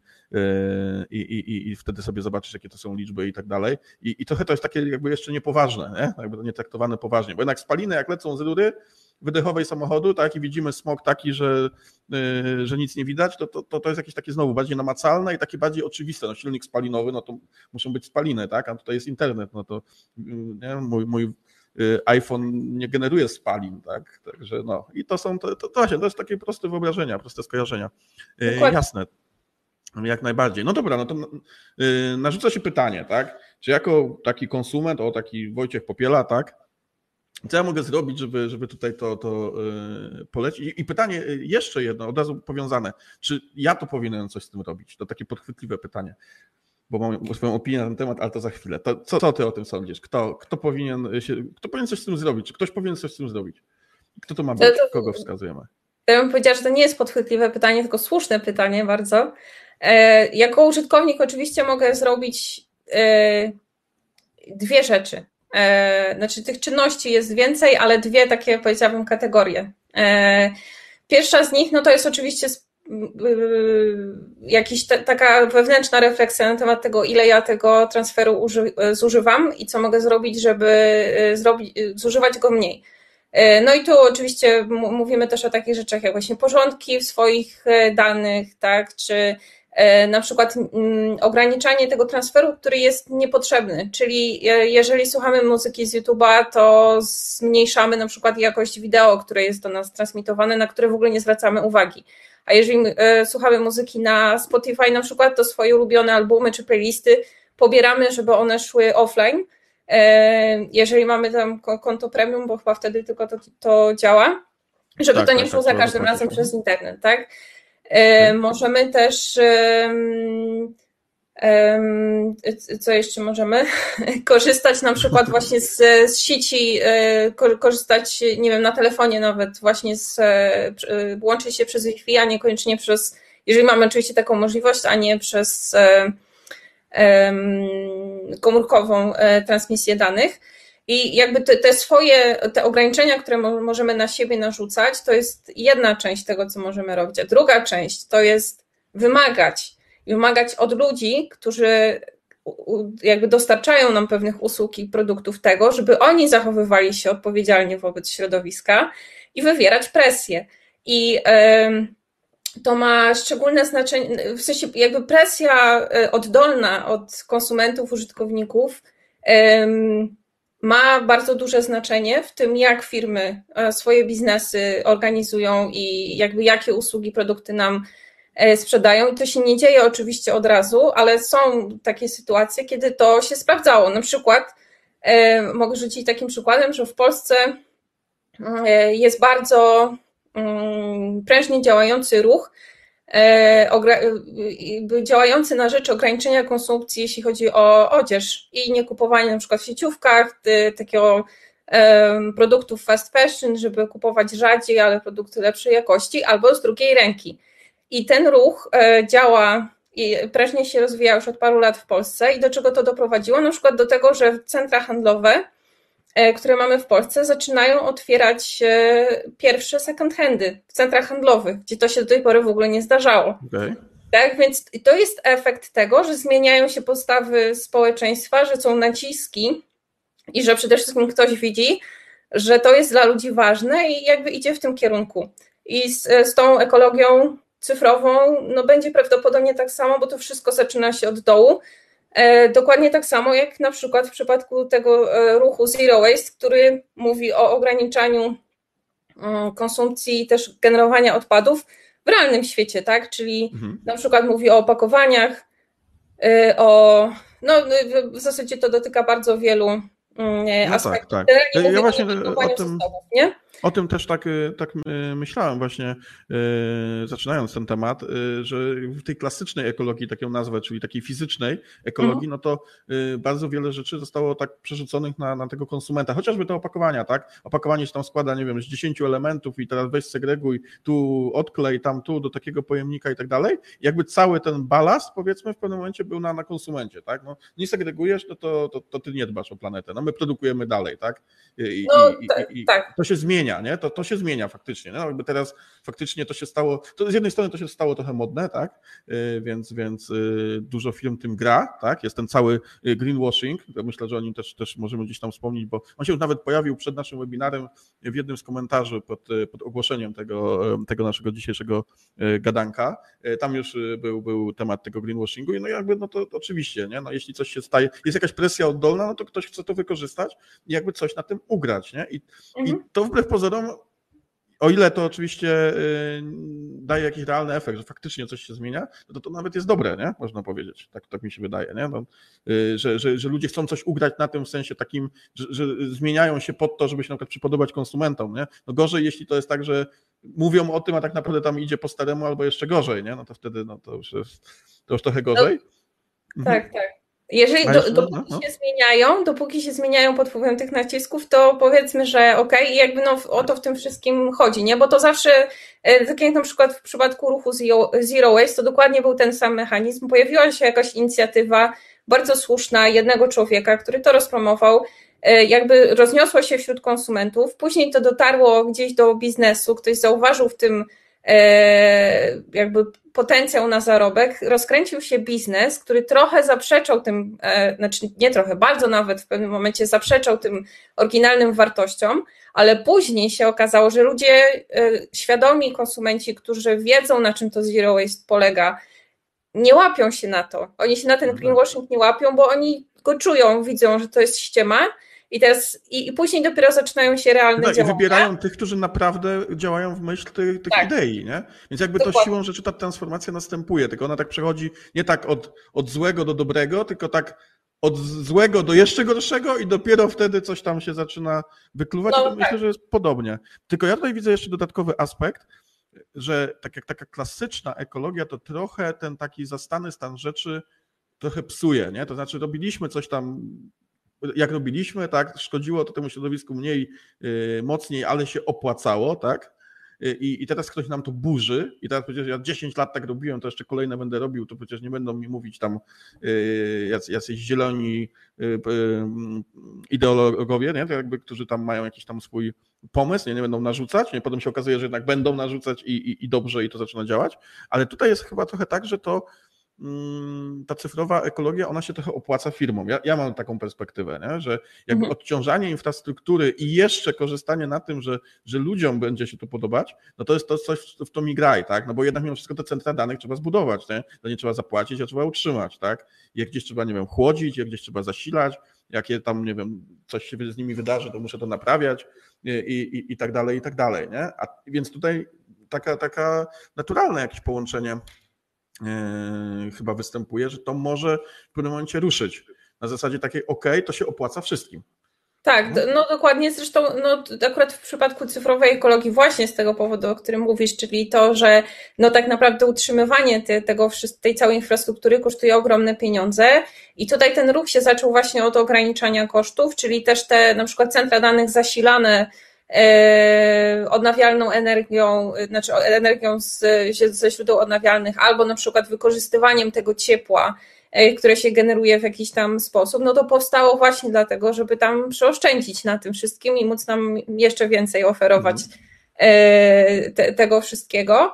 i, i, i wtedy sobie zobaczysz, jakie to są liczby i tak dalej. I, i trochę to jest takie jakby jeszcze niepoważne, nie? jakby to nie traktowane poważnie, bo jednak spaliny jak lecą z rury wydechowej samochodu, tak, i widzimy smog taki, że, yy, że nic nie widać, to, to, to jest jakieś takie znowu bardziej namacalne i takie bardziej oczywiste. No, silnik spalinowy, no to muszą być spaliny, tak, a tutaj jest internet, no to yy, nie? mój, mój y, iPhone nie generuje spalin, tak, także no i to są, to, to, to, to jest takie proste wyobrażenia, proste skojarzenia, yy, jasne. Jak najbardziej. No dobra, no to yy, narzuca się pytanie, tak? Czy jako taki konsument, o taki Wojciech Popiela, tak? Co ja mogę zrobić, żeby, żeby tutaj to, to yy, polecić? I pytanie jeszcze jedno, od razu powiązane. Czy ja to powinienem coś z tym robić? To takie podchwytliwe pytanie, bo mam swoją opinię na ten temat, ale to za chwilę. To co, co ty o tym sądzisz? Kto, kto, powinien się, kto powinien coś z tym zrobić? Czy ktoś powinien coś z tym zrobić? Kto to ma być? Kogo wskazujemy? Ja bym powiedziała, że to nie jest podchwytliwe pytanie, tylko słuszne pytanie bardzo. E, jako użytkownik oczywiście mogę zrobić e, dwie rzeczy. E, znaczy tych czynności jest więcej, ale dwie takie powiedziałabym kategorie. Pierwsza z nich no to jest oczywiście jakiś taka wewnętrzna refleksja na temat tego, ile ja tego transferu uży, zużywam i co mogę zrobić, żeby zrobić, zużywać go mniej. No i tu oczywiście mówimy też o takich rzeczach jak właśnie porządki w swoich danych, tak, czy na przykład mm, ograniczanie tego transferu, który jest niepotrzebny, czyli e, jeżeli słuchamy muzyki z YouTube'a, to zmniejszamy na przykład jakość wideo, które jest do nas transmitowane, na które w ogóle nie zwracamy uwagi. A jeżeli e, słuchamy muzyki na Spotify na przykład, to swoje ulubione albumy czy playlisty pobieramy, żeby one szły offline. Jeżeli mamy tam konto premium, bo chyba wtedy tylko to, to działa, żeby tak, to nie tak, szło tak, za każdym razem przez internet, tak? E, możemy też co jeszcze możemy? Korzystać na przykład właśnie z, z sieci, e, korzystać, nie wiem, na telefonie nawet właśnie z, e, łączyć się przez Wi-Fi, a niekoniecznie przez, jeżeli mamy oczywiście taką możliwość, a nie przez komórkową transmisję danych. I jakby te, te, swoje, te ograniczenia, które możemy na siebie narzucać, to jest jedna część tego, co możemy robić. A druga część to jest wymagać. Wymagać od ludzi, którzy jakby dostarczają nam pewnych usług i produktów tego, żeby oni zachowywali się odpowiedzialnie wobec środowiska i wywierać presję. I to ma szczególne znaczenie, w sensie jakby presja e, oddolna od konsumentów, użytkowników ma bardzo duże znaczenie w tym, jak firmy e, swoje biznesy organizują i jakby jakie usługi, produkty nam e, sprzedają. I to się nie dzieje oczywiście od razu, ale są takie sytuacje, kiedy to się sprawdzało. Na przykład e, mogę rzucić takim przykładem, że w Polsce jest bardzo mm, prężnie działający ruch działający na rzecz ograniczenia konsumpcji, jeśli chodzi o odzież i nie kupowanie na przykład w sieciówkach takiego produktów fast fashion, żeby kupować rzadziej, ale produkty lepszej jakości, albo z drugiej ręki. I ten ruch e, działa i prężnie się rozwija już od paru lat w Polsce. I do czego to doprowadziło? Na przykład do tego, że centra handlowe E, które mamy w Polsce, zaczynają otwierać e, pierwsze second handy w centrach handlowych, gdzie to się do tej pory w ogóle nie zdarzało. Okay. Tak, więc to jest efekt tego, że zmieniają się postawy społeczeństwa, że są naciski i że przede wszystkim ktoś widzi, że to jest dla ludzi ważne i jakby idzie w tym kierunku. I z, z tą ekologią cyfrową no będzie prawdopodobnie tak samo, bo to wszystko zaczyna się od dołu. E, dokładnie tak samo jak na przykład w przypadku tego e, ruchu Zero Waste, który mówi o ograniczaniu mm, konsumpcji i też generowania odpadów w realnym świecie, tak? Czyli mhm. na przykład mówi o opakowaniach, e, o no w zasadzie to dotyka bardzo wielu no aspektów. Tak, tak. Ja właśnie o tym, nie? O tym też tak, y, tak myślałem właśnie, zaczynając ten temat, że w tej klasycznej ekologii, taką nazwę, czyli takiej fizycznej ekologii, mhm. no to bardzo wiele rzeczy zostało tak przerzuconych na, na tego konsumenta, chociażby te opakowania, tak? Opakowanie się tam składa, nie wiem, z 10 elementów i teraz weź segreguj, tu odklej, tam tu, do takiego pojemnika i tak dalej. Jakby cały ten balast, powiedzmy, w pewnym momencie był na, na konsumencie, tak? No, nie segregujesz, no to, to, to ty nie dbasz o planetę, no my produkujemy dalej, tak? I, no, i, i, i tak. to się zmienia zmienia, nie? To, to się zmienia faktycznie. No, jakby teraz faktycznie to się stało, to z jednej strony to się stało trochę modne, tak? Y, więc, więc y, dużo firm tym gra, tak? Jest ten cały y, greenwashing, myślę, że o nim też, też możemy gdzieś tam wspomnieć, bo on się już nawet pojawił przed naszym webinarem w jednym z komentarzy pod, pod ogłoszeniem tego, tego naszego dzisiejszego gadanka. Tam już był, był temat tego greenwashingu i no jakby, no to, to oczywiście, nie? No jeśli coś się staje, jest jakaś presja oddolna, no to ktoś chce to wykorzystać i jakby coś na tym ugrać, nie? I, mhm. i to wbrew pozorom, o ile to oczywiście y, daje jakiś realny efekt, że faktycznie coś się zmienia, no to to nawet jest dobre, nie? Można powiedzieć. Tak, tak mi się wydaje, nie? No, y, że, że, że ludzie chcą coś ugrać na tym w sensie takim, że, że zmieniają się pod to, żeby się na przykład przypodobać konsumentom, nie? No gorzej, jeśli to jest tak, że mówią o tym, a tak naprawdę tam idzie po staremu albo jeszcze gorzej, nie? No to wtedy no to już jest to już trochę gorzej. No, tak, mhm. tak. Jeżeli do, dopóki no, no. się zmieniają, dopóki się zmieniają pod wpływem tych nacisków, to powiedzmy, że okej, okay, jakby no o to w tym wszystkim chodzi, nie? Bo to zawsze, e, tak jak na przykład w przypadku ruchu Zero, Waste, to dokładnie był ten sam mechanizm. Pojawiła się jakaś inicjatywa bardzo słuszna jednego człowieka, który to rozpromował, e, jakby rozniosło się wśród konsumentów, później to dotarło gdzieś do biznesu, ktoś zauważył w tym jakby potencjał na zarobek, rozkręcił się biznes, który trochę zaprzeczał tym, e, znaczy nie trochę, bardzo nawet w pewnym momencie zaprzeczał tym oryginalnym wartościom, ale później się okazało, że ludzie, e, świadomi konsumenci, którzy wiedzą na czym to zero waste polega, nie łapią się na to. Oni się na ten greenwashing nie łapią, bo oni go czują, widzą, że to jest ściema i teraz i, i później dopiero zaczynają się realne no, działania. I wybierają tych, którzy naprawdę działają w myśl tych, tych tak. idei, nie? Więc jakby Dokładnie. to siłą rzeczy ta transformacja następuje, tylko ona tak przechodzi nie tak od, od złego do dobrego, tylko tak od złego do jeszcze gorszego i dopiero wtedy coś tam się zaczyna wykluwać. No, tak. Myślę, że jest podobnie. Tylko ja tutaj widzę jeszcze dodatkowy aspekt, że tak jak taka klasyczna ekologia, to trochę ten taki zastany stan rzeczy trochę psuje, nie? To znaczy robiliśmy coś tam, jak robiliśmy, tak, szkodziło to temu środowisku mniej, yy, mocniej, ale się opłacało, tak? I, I teraz ktoś nam to burzy, i teraz przecież ja 10 lat tak robiłem, to jeszcze kolejne będę robił, to przecież nie będą mi mówić tam yy, jacyś zieloni yy, ideologowie, nie? Jakby, którzy tam mają jakiś tam swój pomysł, nie, nie będą narzucać, nie? potem się okazuje, że jednak będą narzucać i, i, i dobrze i to zaczyna działać, ale tutaj jest chyba trochę tak, że to Mm, ta cyfrowa ekologia, ona się trochę opłaca firmom. Ja, ja mam taką perspektywę, nie? że jakby mhm. odciążanie infrastruktury i jeszcze korzystanie na tym, że, że ludziom będzie się to podobać, no to jest to coś, w to mi graj, tak? No bo jednak mimo wszystko te centra danych trzeba zbudować, nie? To nie trzeba zapłacić, a trzeba utrzymać, tak? Je gdzieś trzeba, nie wiem, chłodzić, je gdzieś trzeba zasilać, jakie tam, nie wiem, coś się z nimi wydarzy, to muszę to naprawiać i, i, i tak dalej, i tak dalej, nie? A, więc tutaj taka, taka naturalne jakieś połączenie chyba występuje, że to może w pewnym momencie ruszyć. Na zasadzie takiej, ok, to się opłaca wszystkim. Tak, no dokładnie. Zresztą no, akurat w przypadku cyfrowej ekologii właśnie z tego powodu, o którym mówisz, czyli to, że no tak naprawdę utrzymywanie te, tego, tej całej infrastruktury kosztuje ogromne pieniądze i tutaj ten ruch się zaczął właśnie od ograniczania kosztów, czyli też te na przykład centra danych zasilane E, odnawialną energią, znaczy energią z, ze źródeł odnawialnych, albo na przykład wykorzystywaniem tego ciepła, e, które się generuje w jakiś tam sposób, no to powstało właśnie dlatego, żeby tam przeoszczędzić na tym wszystkim i móc nam jeszcze więcej oferować mm. te, tego wszystkiego.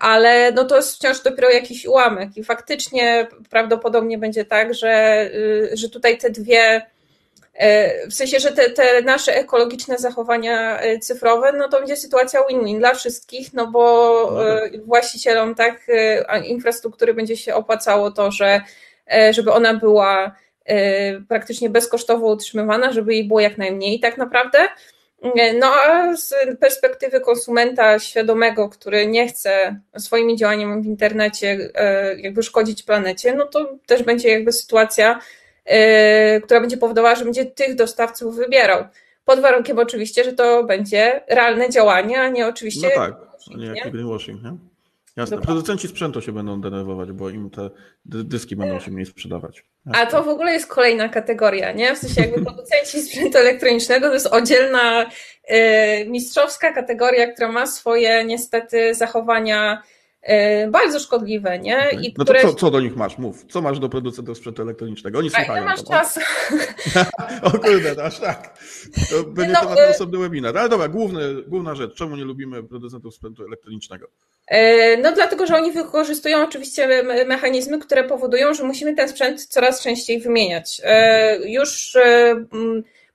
Ale no to jest wciąż dopiero jakiś ułamek i faktycznie prawdopodobnie będzie tak, że, że tutaj te dwie E, w sensie, że te, te, nasze ekologiczne zachowania e, cyfrowe, no to będzie sytuacja win-win dla wszystkich, no bo no e, tak. właścicielom tak infrastruktury będzie się opłacało to, że żeby ona była praktycznie bezkosztowo utrzymywana, żeby jej było jak najmniej tak naprawdę. No a z perspektywy konsumenta świadomego, który nie chce swoimi działaniami w internecie jakby szkodzić planecie, no to też będzie jakby sytuacja, która będzie powodowała, że będzie tych dostawców wybierał. Pod warunkiem oczywiście, że to będzie realne działanie, a nie oczywiście. No tak, a nie jak greenwashing, nie? Jasne. Dokładnie. Producenci sprzętu się będą denerwować, bo im te dyski będą się mniej sprzedawać. Jasne. A to w ogóle jest kolejna kategoria, nie? W sensie jakby producenci sprzętu elektronicznego to jest oddzielna yy, mistrzowska kategoria, która ma swoje niestety zachowania bardzo szkodliwe, nie? I no które... to co, co, do nich masz? Mów. Co masz do producentów sprzętu elektronicznego? Oni słuchają. A masz czas. o kurde, aż tak. To będzie no, temat na e- osobny webinar. Ale dobra, główny, główna rzecz. Czemu nie lubimy producentów sprzętu elektronicznego? E, no dlatego, że oni wykorzystują oczywiście mechanizmy, które powodują, że musimy ten sprzęt coraz częściej wymieniać. Już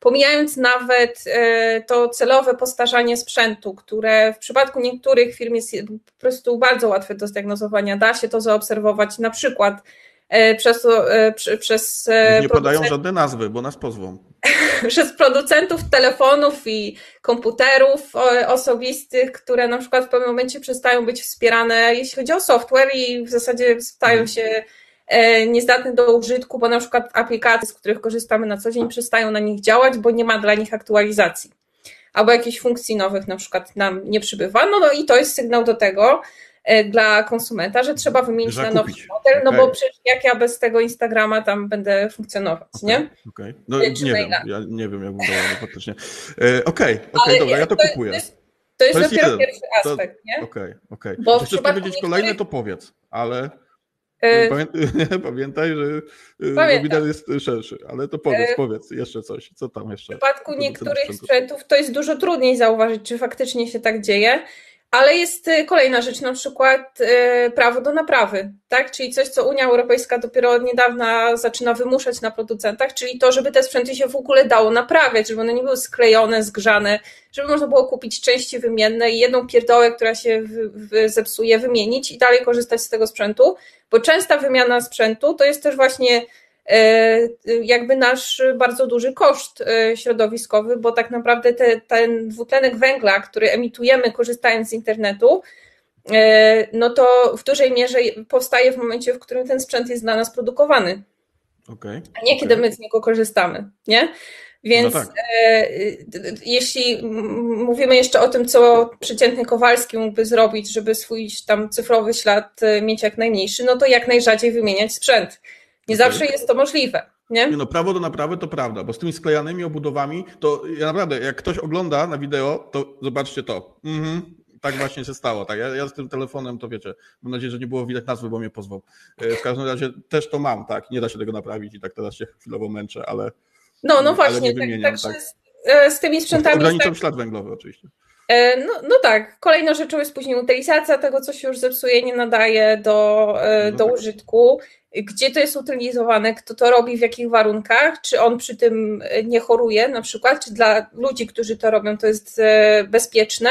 pomijając nawet e, to celowe postarzanie sprzętu, które w przypadku niektórych firm jest po prostu bardzo łatwe do zdiagnozowania, da się to zaobserwować na przykład e, przez, e, przez Nie podają żadne nazwy, bo nas pozwą. przez producentów telefonów i komputerów osobistych, które na przykład w pewnym momencie przestają być wspierane, jeśli chodzi o software i w zasadzie stają mhm. się niezdatne do użytku, bo na przykład aplikacje, z których korzystamy na co dzień, przestają na nich działać, bo nie ma dla nich aktualizacji. Albo jakichś funkcji nowych na przykład nam nie przybywa. No, no i to jest sygnał do tego e, dla konsumenta, że trzeba wymienić Zakupić. na nowy model, no okay. bo przecież jak ja bez tego Instagrama tam będę funkcjonować, okay. nie? Okay. no nie wiem, ja nie wiem, jak bym dała faktycznie. Okej, okej, okay, dobra, ja to, to kupuję. To jest, to jest, to jest dopiero jeden. pierwszy aspekt, to, nie? Okej, okej. Bo chcesz powiedzieć kolejne, to powiedz, ale... E, pamiętaj, że e, Pamiętam. jest szerszy, ale to powiedz, e, powiedz jeszcze coś, co tam jeszcze. W przypadku niektórych sprzętów to jest dużo trudniej zauważyć, czy faktycznie się tak dzieje, Ale jest y, kolejna rzecz, na przykład y, prawo do naprawy, tak? Czyli coś, co Unia Europejska dopiero od niedawna zaczyna wymuszać na producentach, czyli to, żeby te sprzęty się w ogóle dało naprawiać, żeby one nie były sklejone, zgrzane, żeby można było kupić części wymienne i jedną pierdołę, która się zepsuje, wymienić i dalej korzystać z tego sprzętu, bo częsta wymiana sprzętu to jest też właśnie jakby nasz bardzo duży koszt e, środowiskowy, bo tak naprawdę te, ten dwutlenek węgla, który emitujemy korzystając z internetu, e, no to w dużej mierze powstaje w momencie, w którym ten sprzęt jest dla nas produkowany. Okay, a nie okay. kiedy my z niego korzystamy, nie? Więc no tak. e, jeśli mówimy jeszcze o tym, co przeciętny Kowalski mógłby zrobić, żeby swój tam cyfrowy ślad mieć jak najmniejszy, no to jak najrzadziej wymieniać sprzęt. Nie zawsze jest to możliwe. Nie? nie? no, prawo do naprawy to prawda, bo z tymi sklejanymi obudowami, to ja naprawdę, jak ktoś ogląda na wideo, to zobaczcie to. Mhm, tak właśnie się stało. Tak? Ja, ja, z tym telefonem, to wiecie, mam nadzieję, że nie było widać nazwy, bo mnie pozwał. E, w każdym razie też to mam, tak. Nie da się tego naprawić i tak teraz się chwilowo męczę, ale. No, no właśnie, tak, tak, tak. Z, e, z tymi sprzętami. Ograniczam tak... ślad węglowy, oczywiście. E, no, no tak, kolejną rzeczą jest później utylizacja tego, co się już zepsuje, nie nadaje do, no do tak. użytku gdzie to jest utylizowane, kto to robi, w jakich warunkach, czy on przy tym nie choruje na przykład, czy dla ludzi, którzy to robią, to jest e, bezpieczne,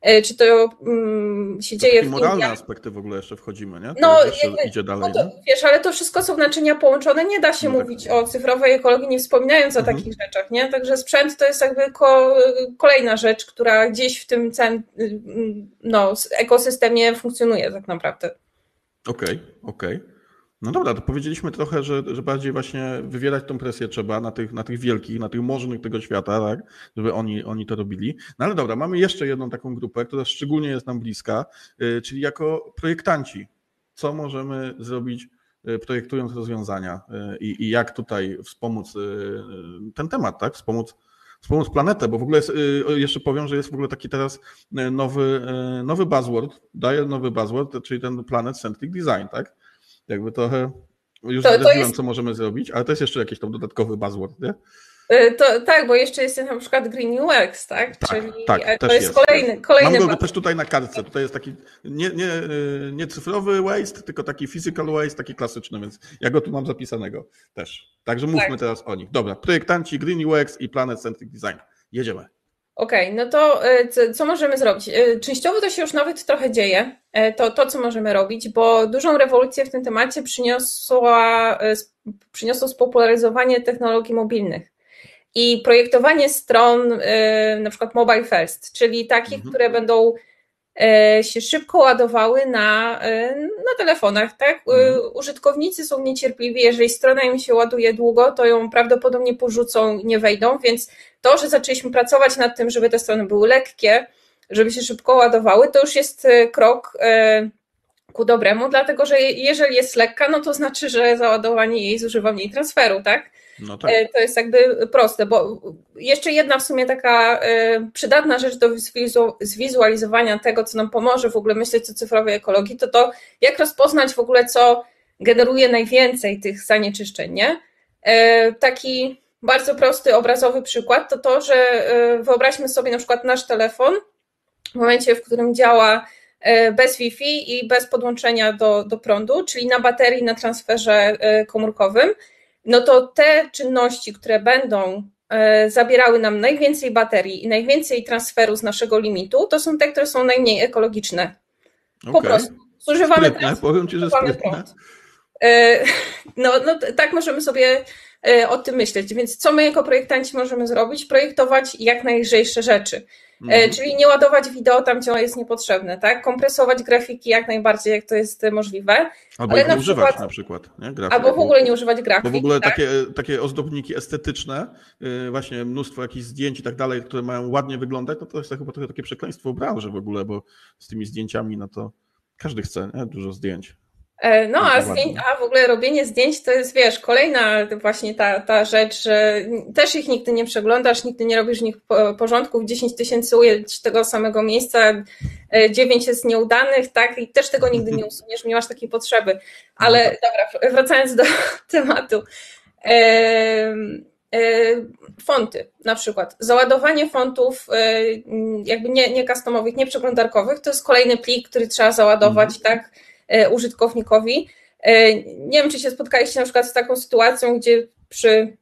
e, czy to um, się dzieje w moralne Indiach. aspekty w ogóle jeszcze wchodzimy, nie? To no, jakby, idzie dalej, no to, wiesz, ale to wszystko są naczynia połączone, nie da się no mówić tak. o cyfrowej ekologii, nie wspominając mhm. o takich rzeczach, nie? Także sprzęt to jest jakby ko kolejna rzecz, która gdzieś w tym cen, no, ekosystemie funkcjonuje tak naprawdę. Okej, okay, okej. Okay. No dobra, to powiedzieliśmy trochę, że, że bardziej właśnie wywierać tą presję trzeba na tych, na tych wielkich, na tych możnych tego świata, tak, żeby oni, oni to robili. No ale dobra, mamy jeszcze jedną taką grupę, która szczególnie jest nam bliska, yy, czyli jako projektanci. Co możemy zrobić yy, projektując rozwiązania yy, i jak tutaj wspomóc y, ten temat, tak, wspomóc wspomóc planetę, bo w ogóle jest, y, jeszcze powiem, że jest w ogóle taki teraz y, nowy, nowy buzzword, daje nowy buzzword, czyli ten Planet Centric Design, tak? Jakby trochę już to, to jest... co możemy zrobić, ale to jest jeszcze jakiś tam dodatkowy buzzword, nie? Y, to, tak, bo jeszcze jest na przykład Green UX, tak? tak Czyli tak, to jest, jest, kolejny, kolejny Mam go też tutaj na kartce. Tutaj jest taki nie, nie, y, nie cyfrowy waste, tylko taki physical waste, taki klasyczny, więc ja go tu mam zapisanego też. Także mówmy tak. teraz o nich. Dobra, projektanci Green UX i Planet Centric Design. Jedziemy. Okej, okay, no to e, co możemy zrobić? E, częściowo to się już nawet trochę dzieje, e, to, to co możemy robić, bo dużą rewolucję w tym temacie przyniosła, przyniosło spopularyzowanie technologii mobilnych i projektowanie stron na przykład mobile first, czyli takich, mhm. które będą się szybko ładowały na, e, na telefonach. Tak? E, mhm. Użytkownicy są niecierpliwi, jeżeli strona im się ładuje długo, to ją prawdopodobnie porzucą i nie wejdą, więc to, że zaczęliśmy pracować nad tym, żeby te strony były lekkie, żeby się szybko ładowały, to już jest krok ku dobremu, dlatego że jeżeli jest lekka, no to znaczy, że załadowanie jej zużywa mniej transferu, tak? No tak. To jest jakby proste, bo jeszcze jedna w sumie taka e, przydatna rzecz do zwizualizowania tego, co nam pomoże w ogóle myśleć o cyfrowej ekologii, to to, jak rozpoznać w ogóle, co generuje najwięcej tych zanieczyszczeń, nie? E, taki bardzo prosty, obrazowy przykład to to, że e, wyobraźmy sobie na przykład nasz telefon w momencie, w którym działa bez Wi-Fi i bez podłączenia do, do prądu, czyli na baterii, na transferze komórkowym no to te czynności, które będą e, zabierały nam najwięcej baterii i najwięcej transferu z naszego limitu, to są te, które są najmniej ekologiczne. Po okay. prostu. Zużywamy sprytne, powiem Ci, że. E, no, no tak możemy sobie e, o tym myśleć. Więc co my jako projektanci możemy zrobić? Projektować jak najlżejsze rzeczy. Mhm. Czyli nie ładować wideo tam, gdzie ono jest niepotrzebne, tak? Kompresować grafiki jak najbardziej, jak to jest możliwe. Albo ale nie na używać przykład, na przykład. Nie? Grafik, albo w ogóle nie używać grafik. Bo w ogóle tak? takie, takie ozdobniki estetyczne, y, właśnie mnóstwo jakichś zdjęć i tak dalej, które mają ładnie wyglądać, no to jest chyba trochę takie przekleństwo branży w ogóle, bo z tymi zdjęciami, no to każdy chce nie? dużo zdjęć. E, no, a, zdjęć, a w ogóle robienie zdjęć to jest, wiesz, kolejna właśnie ta, ta rzecz, że też ich nigdy nie przeglądasz, nigdy nie robisz w nich porządków, 10 tysięcy ujęć tego samego miejsca, 9 e, jest nieudanych, tak, i też tego nigdy nie usuniesz, nie masz takiej potrzeby. Ale no tak. dobra, wracając do tematu. fonty na przykład. Załadowanie fontów jakby nie, nie customowych, nie przeglądarkowych, to jest kolejny plik, który trzeba załadować mhm. tak użytkownikowi. Nie wiem, czy się spotkaliście na przykład z taką sytuacją, gdzie przy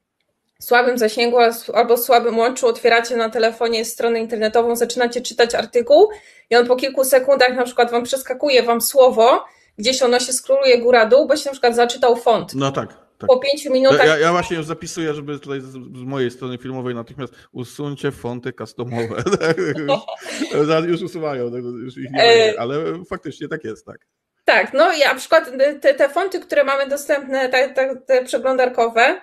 słabym zasięgu albo słabym łączu otwieracie na telefonie stronę internetową, zaczynacie czytać artykuł i on po kilku sekundach na przykład wam przeskakuje wam słowo, gdzieś ono się skróluje góra-dół, bo się na przykład zaczytał font. No tak. Tak. Po pięciu minutach. Ja, ja, właśnie już zapisuję, żeby tutaj z, mojej strony filmowej natychmiast usuńcie fonty customowe. Tak? już usuwają, tak? już ich nie e... ale faktycznie tak jest, tak. Tak, no i na przykład te, te fonty, które mamy dostępne, te, te, te przeglądarkowe,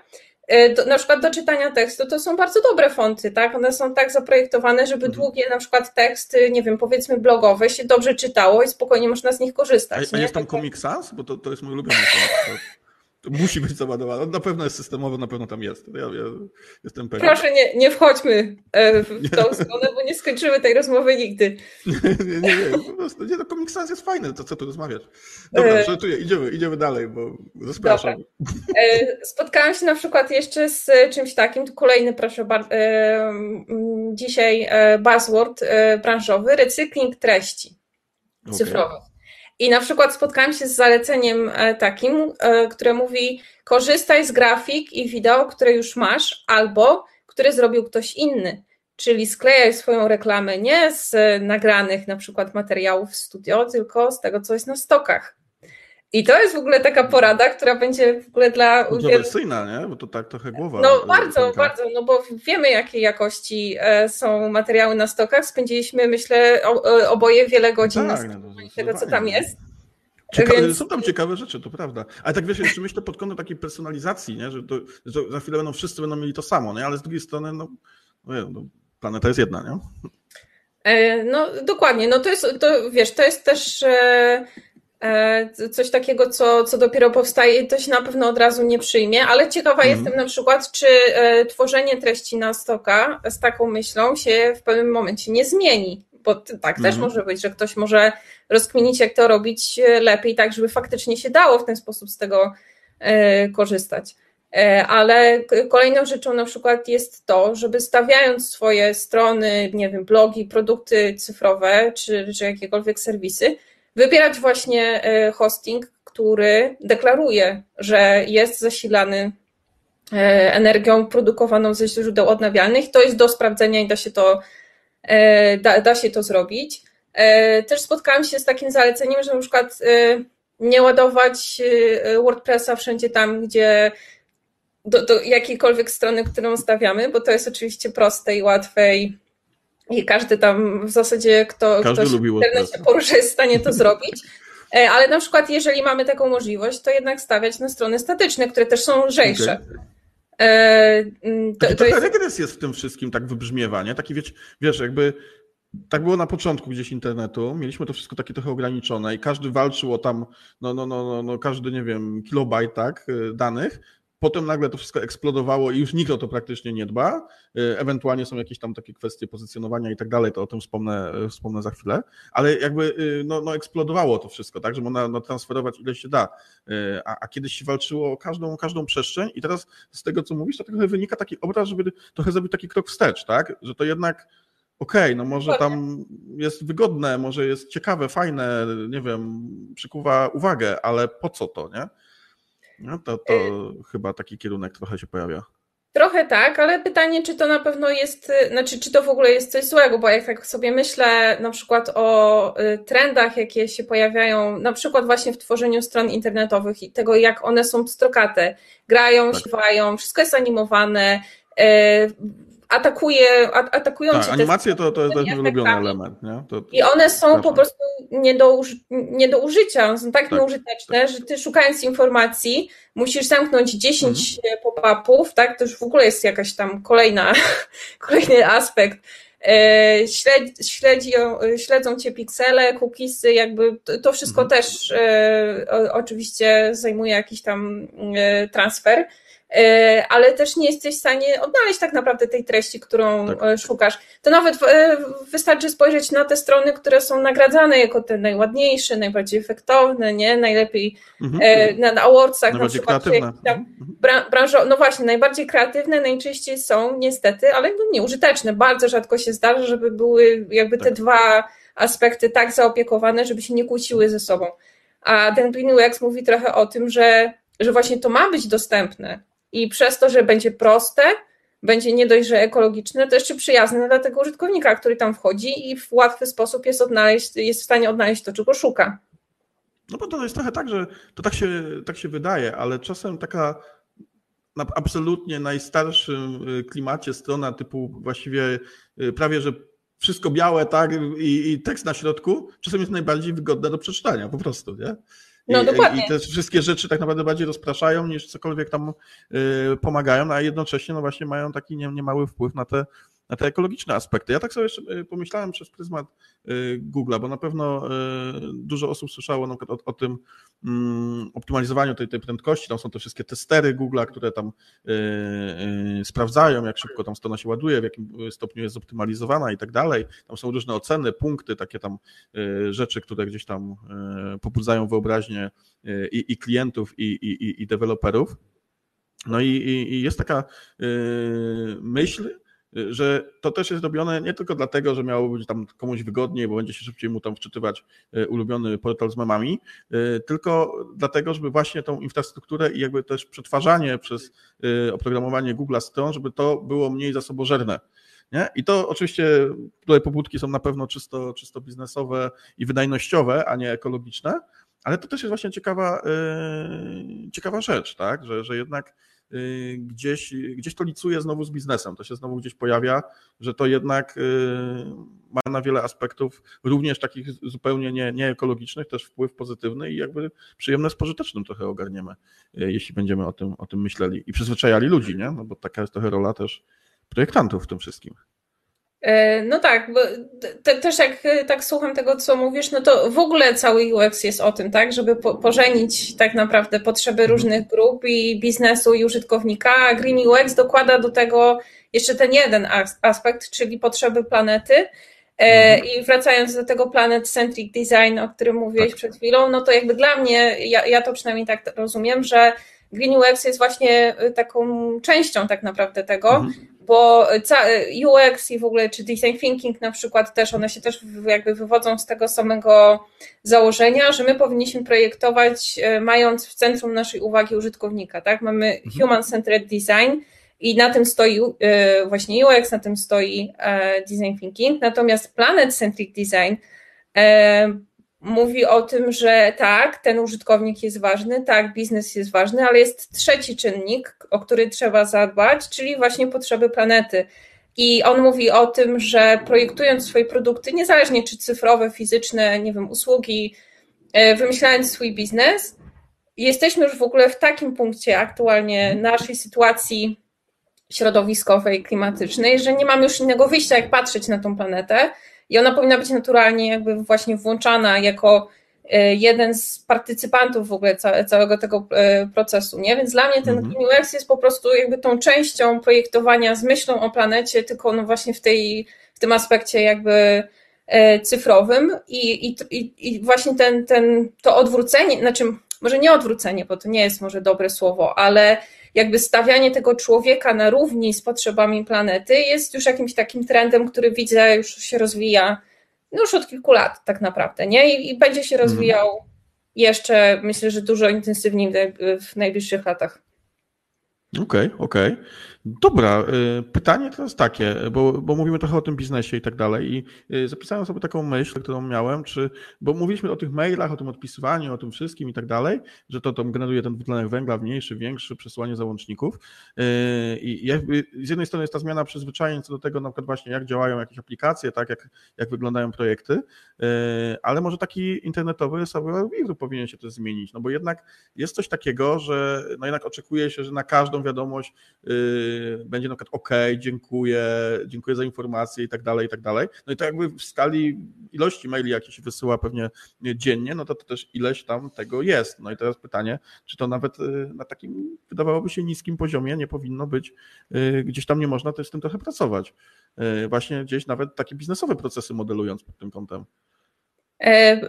e, do, na przykład do czytania tekstu, to są bardzo dobre fonty, tak? One są tak zaprojektowane, żeby mhm. długie na przykład teksty, nie wiem, powiedzmy blogowe się dobrze czytało i spokojnie można z nich korzystać. A, a jest tam Comic Sans? Bo to, to jest mój ulubiony font. To musi być załadowane. Na pewno jest systemowo, na pewno tam jest. Ja, ja jestem pewien. Proszę, nie, nie wchodźmy e, w tą stronę, bo nie skończymy tej rozmowy nigdy. Nie, nie, nie, po prostu, nie, no Comic Sans jest fajny, to co tu rozmawiać. Dobra, e... żartuję, idziemy, idziemy dalej, bo zapraszam. E, spotkałam się na przykład jeszcze z czymś takim, tu kolejny, proszę bardzo, dzisiaj buzzword branżowy, recykling treści cyfrowych. I na przykład spotkałam się z zaleceniem e, takim, e, które mówi: korzystaj z grafik i wideo, które już masz, albo które zrobił ktoś inny. Czyli sklejaj swoją reklamę nie z nagranych na przykład materiałów w studio, tylko z tego, co jest na stokach. I to jest w ogóle taka porada, która będzie w ogóle dla. Kontrowersyjna, nie? Bo to tak trochę głowa. No bardzo, bardzo, no bo wiemy, jakiej jakości e, są materiały na stokach. Spędziliśmy, myślę, e, oboje wiele godzin tak, na no, tego, co tam jest. Ciekawe, Więc... Są tam ciekawe rzeczy, to prawda. Ale tak wiesz, jeszcze myślę pod kątem takiej personalizacji, nie? Że, to, że za chwilę będą wszyscy będą mieli to samo, nie? ale z drugiej strony, no, no, no planeta jest jedna, nie? E, no dokładnie, no to jest, to wiesz, to jest też E, coś takiego, co, co dopiero powstaje, to się na pewno od razu nie przyjmie, ale ciekawa mm. jestem na przykład, czy e, tworzenie treści na stoka z taką myślą się w pewnym momencie nie zmieni, bo tak mm. też mhm. może być, że ktoś może rozkminić, jak to robić e, lepiej, tak żeby faktycznie się dało w ten sposób z tego korzystać. Ale kolejną rzeczą na przykład jest to, żeby stawiając swoje strony, nie wiem, blogi, produkty cyfrowe czy, czy jakiekolwiek serwisy, wybierać właśnie e, hosting, który deklaruje, że jest zasilany e, energią produkowaną ze źródeł odnawialnych. To jest do sprawdzenia i da się to, e, da, da się to zrobić. Też spotkałam się z takim zaleceniem, że na przykład nie ładować WordPressa wszędzie tam, gdzie do, do jakiejkolwiek strony, którą stawiamy, bo to jest oczywiście proste i łatwe i i każdy tam w zasadzie, kto, każdy w internecie porusza, jest w stanie to zrobić. E, ale na przykład, jeżeli mamy taką możliwość, to jednak stawiać na strony statyczne, które też są lżejsze. Okay. E, mm, to, to jest... regres jest w tym wszystkim, tak wybrzmiewa, nie? Taki wiesz, wiesz, jakby tak było na początku gdzieś internetu, mieliśmy to wszystko takie trochę ograniczone i każdy walczył o tam, no, no, no, no, no każdy, nie wiem, kilobajt, tak, y, danych, Potem nagle to wszystko eksplodowało i już nikt o to praktycznie nie dba. Y, ewentualnie są jakieś tam takie kwestie pozycjonowania i tak dalej, to o tym wspomnę, y, wspomnę za chwilę. Ale jakby y, no, no eksplodowało to wszystko, tak, że można no, transferować ile się da. A, a kiedyś się walczyło o każdą, każdą przestrzeń i teraz z tego, co mówisz, to trochę wynika taki obraz, żeby trochę zrobić taki krok wstecz, tak, że to jednak okej, okay, no może tam jest wygodne, może jest ciekawe, fajne, nie wiem, przykuwa uwagę, ale po co to, nie? No to, to y chyba taki kierunek trochę się pojawia. Trochę tak, ale pytanie, czy to na pewno jest, y, znaczy, czy to w ogóle jest coś złego, bo jak tak sobie myślę na przykład o y, trendach, jakie się pojawiają, na przykład właśnie w tworzeniu stron internetowych i tego, jak one są strokate, grają, tak. śpiewają, wszystko jest animowane, atakuje, atakują tak, cię animacje to, to jest mój ulubiony element. Nie? To, to I one są po prostu nie do, nie do użycia, są tak, tak nieużyteczne, tak. że ty szukając informacji musisz zamknąć 10 mhm. pop-upów, tak? To już w ogóle jest jakaś tam kolejna, kolejny aspekt. E, śledzi, śledzi, śledzą cię piksele, cookiesy, jakby to wszystko mhm. też e, oczywiście zajmuje jakiś tam e, transfer. E, ale też nie jesteś w stanie odnaleźć tak naprawdę tej treści, którą tak. E, szukasz. To nawet e, wystarczy spojrzeć na te strony, które są nagradzane jako te najładniejsze, najbardziej efektowne, nie? najlepiej mhm. na awardsach na przykład. Kreatywne. Mhm. branżo, no właśnie, najbardziej kreatywne najczęściej są niestety, ale no nieużyteczne. Bardzo rzadko się zdarza, żeby były jakby te tak. dwa aspekty tak zaopiekowane, żeby się nie kłóciły ze sobą. A ten Green UX mówi trochę o tym, że, że właśnie to ma być dostępne i przez to, że będzie proste, będzie nie dość, że ekologiczne, to jeszcze przyjazne dla tego użytkownika, który tam wchodzi i w łatwy sposób jest, odnaleźć, jest w stanie odnaleźć to, czego szuka. No bo to jest trochę tak, że to tak się, tak się wydaje, ale czasem taka na absolutnie najstarszym y, klimacie strona typu właściwie y, prawie, że wszystko białe, tak, i, i tekst na środku, czasem jest najbardziej wygodne do przeczytania, po prostu, nie? No, I, dokładnie. I te wszystkie rzeczy tak naprawdę bardziej rozpraszają niż cokolwiek tam y, pomagają, a jednocześnie no właśnie mają taki nie, niemały wpływ na te na te ekologiczne aspekty. Ja tak sobie jeszcze y, pomyślałem przez pryzmat y, Google'a, bo na pewno y, dużo osób słyszało na przykład o, o tym mm, optymalizowaniu tej, tej prędkości. Tam są te wszystkie testery Google'a, które tam sprawdzają, jak szybko tam strona się ładuje, w jakim stopniu jest zoptymalizowana i tak dalej. Tam są różne oceny, punkty, takie tam rzeczy, które gdzieś tam pobudzają wyobraźnię i, i klientów, i, i, i deweloperów. No i, i, jest taka myśl, że to też jest robione nie tylko dlatego, że miało być tam komuś wygodniej, bo będzie się szybciej mu tam wczytywać e, ulubiony portal z memami, e, tylko dlatego, żeby właśnie tą infrastrukturę i jakby też przetwarzanie przez oprogramowanie Google stron, żeby to było mniej zasobożerne. Nie? I to oczywiście tutaj pobudki są na pewno czysto, czysto biznesowe i wydajnościowe, a nie ekologiczne, ale to też jest właśnie ciekawa, ciekawa rzecz, tak? że, że jednak Y, gdzieś, gdzieś to licuje znowu z biznesem. To się znowu gdzieś pojawia, że to jednak y, ma na wiele aspektów, również takich zupełnie nie, nieekologicznych, też wpływ pozytywny i jakby przyjemne z pożytecznym trochę ogarniemy, y, jeśli będziemy o tym, o tym myśleli i przyzwyczajali ludzi, nie? No bo taka jest trochę rola też projektantów w tym wszystkim. E, no tak, bo te, też jak e, tak słucham tego, co mówisz, no to w ogóle cały UX jest o tym, tak, żeby po, pożenić tak naprawdę potrzeby mhm. różnych grup i biznesu i użytkownika, a Green UX dokłada do tego jeszcze ten jeden aspekt, czyli potrzeby planety. E, mhm. I wracając do tego planet-centric design, o którym mówiłeś tak. przed chwilą, no to jakby dla mnie, ja, ja to przynajmniej tak rozumiem, że Green UX jest właśnie taką częścią tak naprawdę tego, mhm bo UX i w ogóle czy design thinking na przykład też, one się też jakby wywodzą z tego samego założenia, że my powinniśmy projektować e, mając w centrum naszej uwagi użytkownika, tak? Mamy mhm. human-centered design i na tym stoi e, właśnie UX, na tym stoi e, design thinking, natomiast planet-centric design mówi o tym, że tak, ten użytkownik jest ważny, tak, biznes jest ważny, ale jest trzeci czynnik, o który trzeba zadbać, czyli właśnie potrzeby planety. I on mówi o tym, że projektując swoje produkty, niezależnie czy cyfrowe, fizyczne, nie wiem, usługi, e, wymyślając swój biznes, jesteśmy już w ogóle w takim punkcie aktualnie naszej sytuacji środowiskowej, klimatycznej, że nie mamy już innego wyjścia, jak patrzeć na tą planetę i ona powinna być naturalnie jakby właśnie włączana jako e, jeden z partycypantów w ogóle całego tego e, procesu, nie? Więc dla mnie ten mhm. UX jest po prostu jakby tą częścią projektowania z myślą o planecie, tylko no właśnie w tej, w tym aspekcie jakby e, cyfrowym i, i, i właśnie ten, ten, to odwrócenie, znaczy może nie odwrócenie, bo to nie jest może dobre słowo, ale jakby stawianie tego człowieka na równi z potrzebami planety jest już jakimś takim trendem, który widzę już się rozwija no już od kilku lat tak naprawdę, nie? I, i będzie się rozwijał jeszcze, myślę, że dużo intensywniej w najbliższych latach. Okej, okay, okej. Okay. Dobra, y, pytanie teraz takie, bo, bo mówimy trochę o tym biznesie i tak dalej i y, zapisałem sobie taką myśl, którą miałem, czy, bo mówiliśmy o tych mailach, o tym odpisywaniu, o tym wszystkim i tak dalej, że to, to generuje ten dwutlenek węgla mniejszy, większy, przesyłanie załączników. Y, i jakby z jednej strony jest ta zmiana przyzwyczajeń co do tego na przykład właśnie jak działają jakieś aplikacje, tak, jak, jak wyglądają projekty, ale może taki internetowy Weave'u powinien się też zmienić, no bo jednak jest coś takiego, że no jednak oczekuje się, że na każdą wiadomość będzie na przykład OK, dziękuję, dziękuję za informację i tak dalej, i tak dalej. No i to jakby w skali ilości maili, jakie się wysyła pewnie dziennie, no to, to też ileś tam tego jest. No i teraz pytanie, czy to nawet na takim, wydawałoby się, niskim poziomie nie powinno być, gdzieś tam nie można też z tym trochę pracować. Właśnie gdzieś nawet takie biznesowe procesy modelując pod tym kątem. E,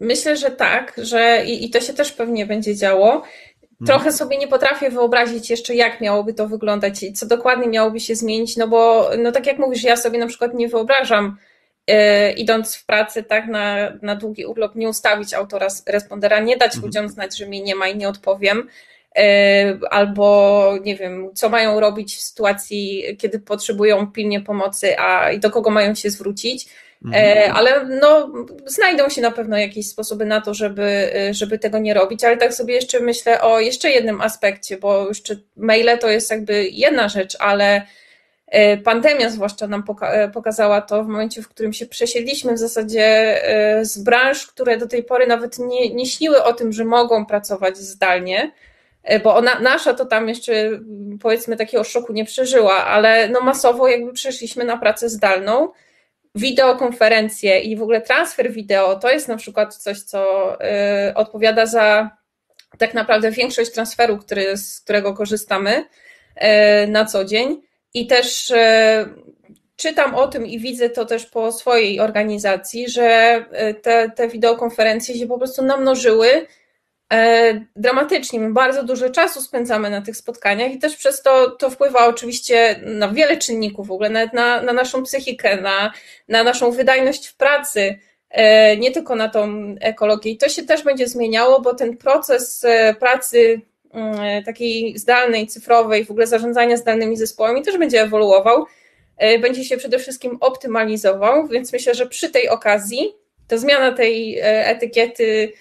myślę, że tak, że i, i to się też pewnie będzie działo. Mhm. Trochę sobie nie potrafię wyobrazić jeszcze, jak miałoby to wyglądać i co dokładnie miałoby się zmienić, no bo, no tak jak mówisz, ja sobie na przykład nie wyobrażam, e, idąc w pracy tak na, na długi urlop, nie ustawić autora respondera, nie dać mhm. ludziom znać, że mnie nie ma i nie odpowiem, e, albo nie wiem, co mają robić w sytuacji, kiedy potrzebują pilnie pomocy, a i do kogo mają się zwrócić mhm. Ale no, znajdą się na pewno jakieś sposoby na to, żeby, żeby tego nie robić, ale tak sobie jeszcze myślę o jeszcze jednym aspekcie, bo jeszcze maile to jest jakby jedna rzecz, ale e, pandemia zwłaszcza nam poka e, pokazała to w momencie, w którym się przesiedliśmy w zasadzie z branż, które do tej pory nawet nie, nie śniły o tym, że mogą pracować zdalnie, bo ona, nasza to tam jeszcze powiedzmy takiego szoku nie przeżyła, ale no masowo jakby przeszliśmy na pracę zdalną wideokonferencje i w ogóle transfer wideo to jest na przykład coś, co y, odpowiada za tak naprawdę większość transferu, który, z którego korzystamy y, na co dzień. I też y, czytam o tym i widzę to też po swojej organizacji, że te, te wideokonferencje się po prostu namnożyły E, dramatycznie. My bardzo dużo czasu spędzamy na tych spotkaniach i też przez to to wpływa oczywiście na wiele czynników, w ogóle nawet na, na naszą psychikę, na, na naszą wydajność w pracy, e, nie tylko na tą ekologię. I to się też będzie zmieniało, bo ten proces e, pracy mm, takiej zdalnej, cyfrowej, w ogóle zarządzania zdalnymi zespołami też będzie ewoluował, będzie się przede wszystkim optymalizował, więc myślę, że przy tej okazji ta zmiana tej etykiety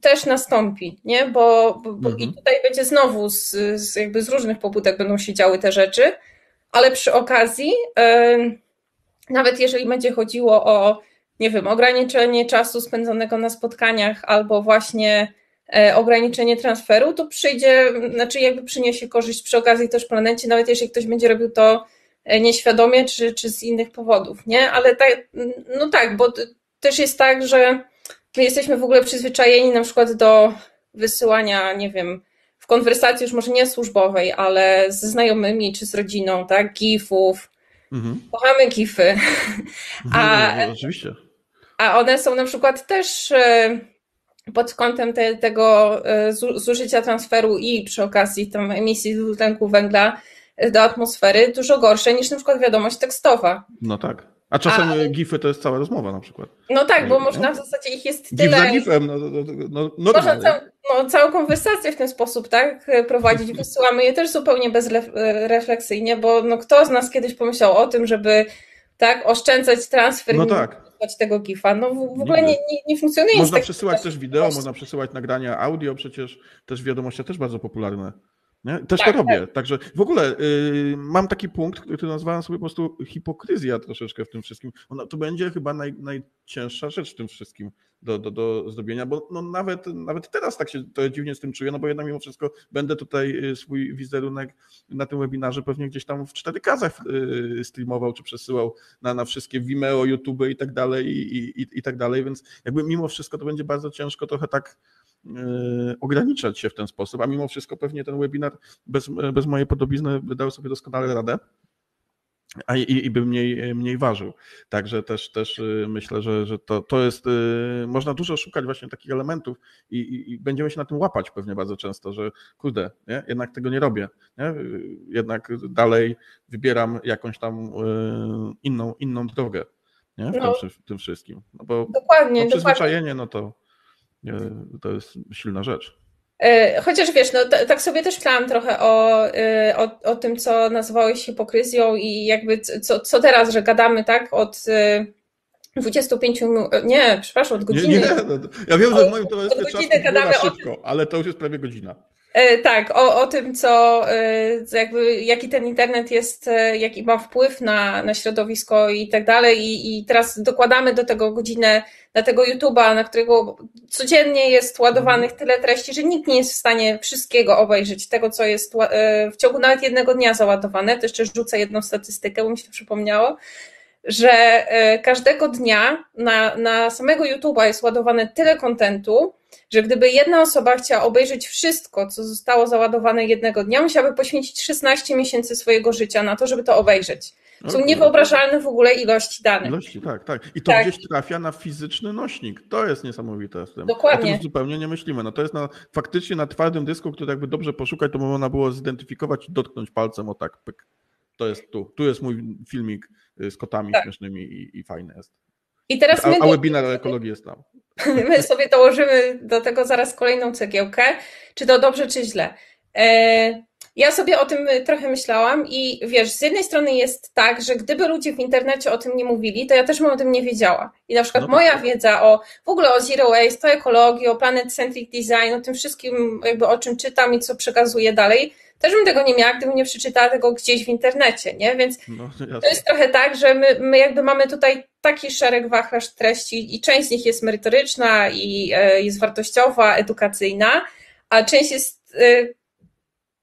też nastąpi, nie? Bo, bo, mhm. i tutaj będzie znowu z, z, jakby z różnych pobudek będą się działy te rzeczy, ale przy okazji, yy, nawet jeżeli będzie chodziło o, nie wiem, ograniczenie czasu spędzonego na spotkaniach albo właśnie e, ograniczenie transferu, to przyjdzie, znaczy jakby przyniesie korzyść przy okazji też planecie, nawet jeżeli ktoś będzie robił to e, nieświadomie czy, czy z innych powodów, nie? Ale tak, no tak, bo też jest tak, że my jesteśmy w ogóle przyzwyczajeni na przykład do wysyłania, nie wiem, w konwersacji już może nie służbowej, ale ze znajomymi czy z rodziną, tak, gifów. Mhm. Kochamy gify. A, no, no, oczywiście. A one są na przykład też e, pod kątem te, tego e, zużycia transferu i przy okazji tam emisji dwutlenku węgla do atmosfery dużo gorsze niż na przykład wiadomość tekstowa. No tak. A czasem A, gify to jest cała rozmowa na przykład. No tak, bo można w zasadzie ich jest tyle. Gif za gifem, no, no, no, no Można cał, no, całą konwersację w ten sposób, tak, prowadzić. Wysyłamy je też zupełnie bezrefleksyjnie, bo no, kto z nas kiedyś pomyślał o tym, żeby tak, oszczędzać transfer no tak. tego gifa. No w, w ogóle nie, nie, nie funkcjonuje. Można przesyłać też wideo, można przesyłać nagrania audio, przecież też wiadomości też bardzo popularne. Nie? Też tak, to robię. Tak. Także w ogóle y, mam taki punkt, który nazwałem sobie po prostu hipokryzja troszeczkę w tym wszystkim. Ona, to będzie chyba naj, najcięższa rzecz w tym wszystkim do, do, do zrobienia, bo no nawet, nawet teraz tak się to dziwnie z tym czuję, no bo jednak mimo wszystko będę tutaj y, swój wizerunek na tym webinarze pewnie gdzieś tam w 4K y, streamował czy przesyłał na, na wszystkie Vimeo, YouTube i tak dalej i, i, i tak dalej, więc jakby mimo wszystko to będzie bardzo ciężko trochę tak ograniczać się w ten sposób, a mimo wszystko pewnie ten webinar bez, bez mojej podobizny dał sobie doskonale radę. A i, i by mniej, mniej ważył. Także też, też e, myślę, że, że to, to jest. E, można dużo szukać właśnie takich elementów i, i, i będziemy się na tym łapać pewnie bardzo często, że kurde, nie? jednak tego nie robię. Nie? Jednak dalej wybieram jakąś tam inną, inną drogę nie? W, no, tym, w tym wszystkim. No bo dokładnie, no, przyzwyczajenie, no to to jest silna rzecz. E, chociaż wiesz, no tak sobie też myślałam trochę o, e, o, o tym, co nazywałeś hipokryzją i jakby co, co teraz, że gadamy tak od 25 e, minut, nie, przepraszam, od godziny. Nie, nie, no, ja wiem, że w moim towarzystwie czas gadamy szybko, tym, ale to już jest prawie godzina. Tak, o, o tym, co jakby, jaki ten internet jest, jaki ma wpływ na, na środowisko i tak dalej. I, I teraz dokładamy do tego godzinę na tego YouTube'a, na którego codziennie jest ładowanych mhm. tyle treści, że nikt nie jest w stanie wszystkiego obejrzeć, tego, co jest w ciągu nawet jednego dnia załadowane. To jeszcze rzucę jedną statystykę, bo mi się to przypomniało że każdego dnia na, na samego YouTube'a jest ładowane tyle kontentu, że gdyby jedna osoba chciała obejrzeć wszystko, co zostało załadowane jednego dnia, musiałaby poświęcić 16 miesięcy swojego życia na to, żeby to obejrzeć. Są niewyobrażalne w ogóle ilości danych. Ilości, tak, tak. I to tak. gdzieś trafia na fizyczny nośnik. To jest niesamowite. Dokładnie. O tym zupełnie nie myślimy. No to jest na, faktycznie na twardym dysku, który jakby dobrze poszukać, to można było zidentyfikować i dotknąć palcem o tak, pyk. To jest tu. Tu jest mój filmik y, z kotami tak. śmiesznymi i, i fajny jest. I teraz a, a webinar ekologii jest tam. My sobie dołożymy do tego zaraz kolejną cegiełkę, czy to dobrze, czy źle. E, ja sobie o tym trochę myślałam i wiesz, z jednej strony jest tak, że gdyby ludzie w internecie o tym nie mówili, to ja też bym o tym nie wiedziała. I na przykład no moja tak. wiedza o w ogóle o zero waste, o ekologii, o planet centric design, o tym wszystkim jakby o czym czytam i co przekazuję dalej, też bym tego nie miała, gdybym nie przeczytała tego gdzieś w internecie, nie? Więc no, to jest trochę tak, że my, my jakby mamy tutaj taki szereg wachlarz treści i część z nich jest merytoryczna i e, jest wartościowa, edukacyjna, a część jest e,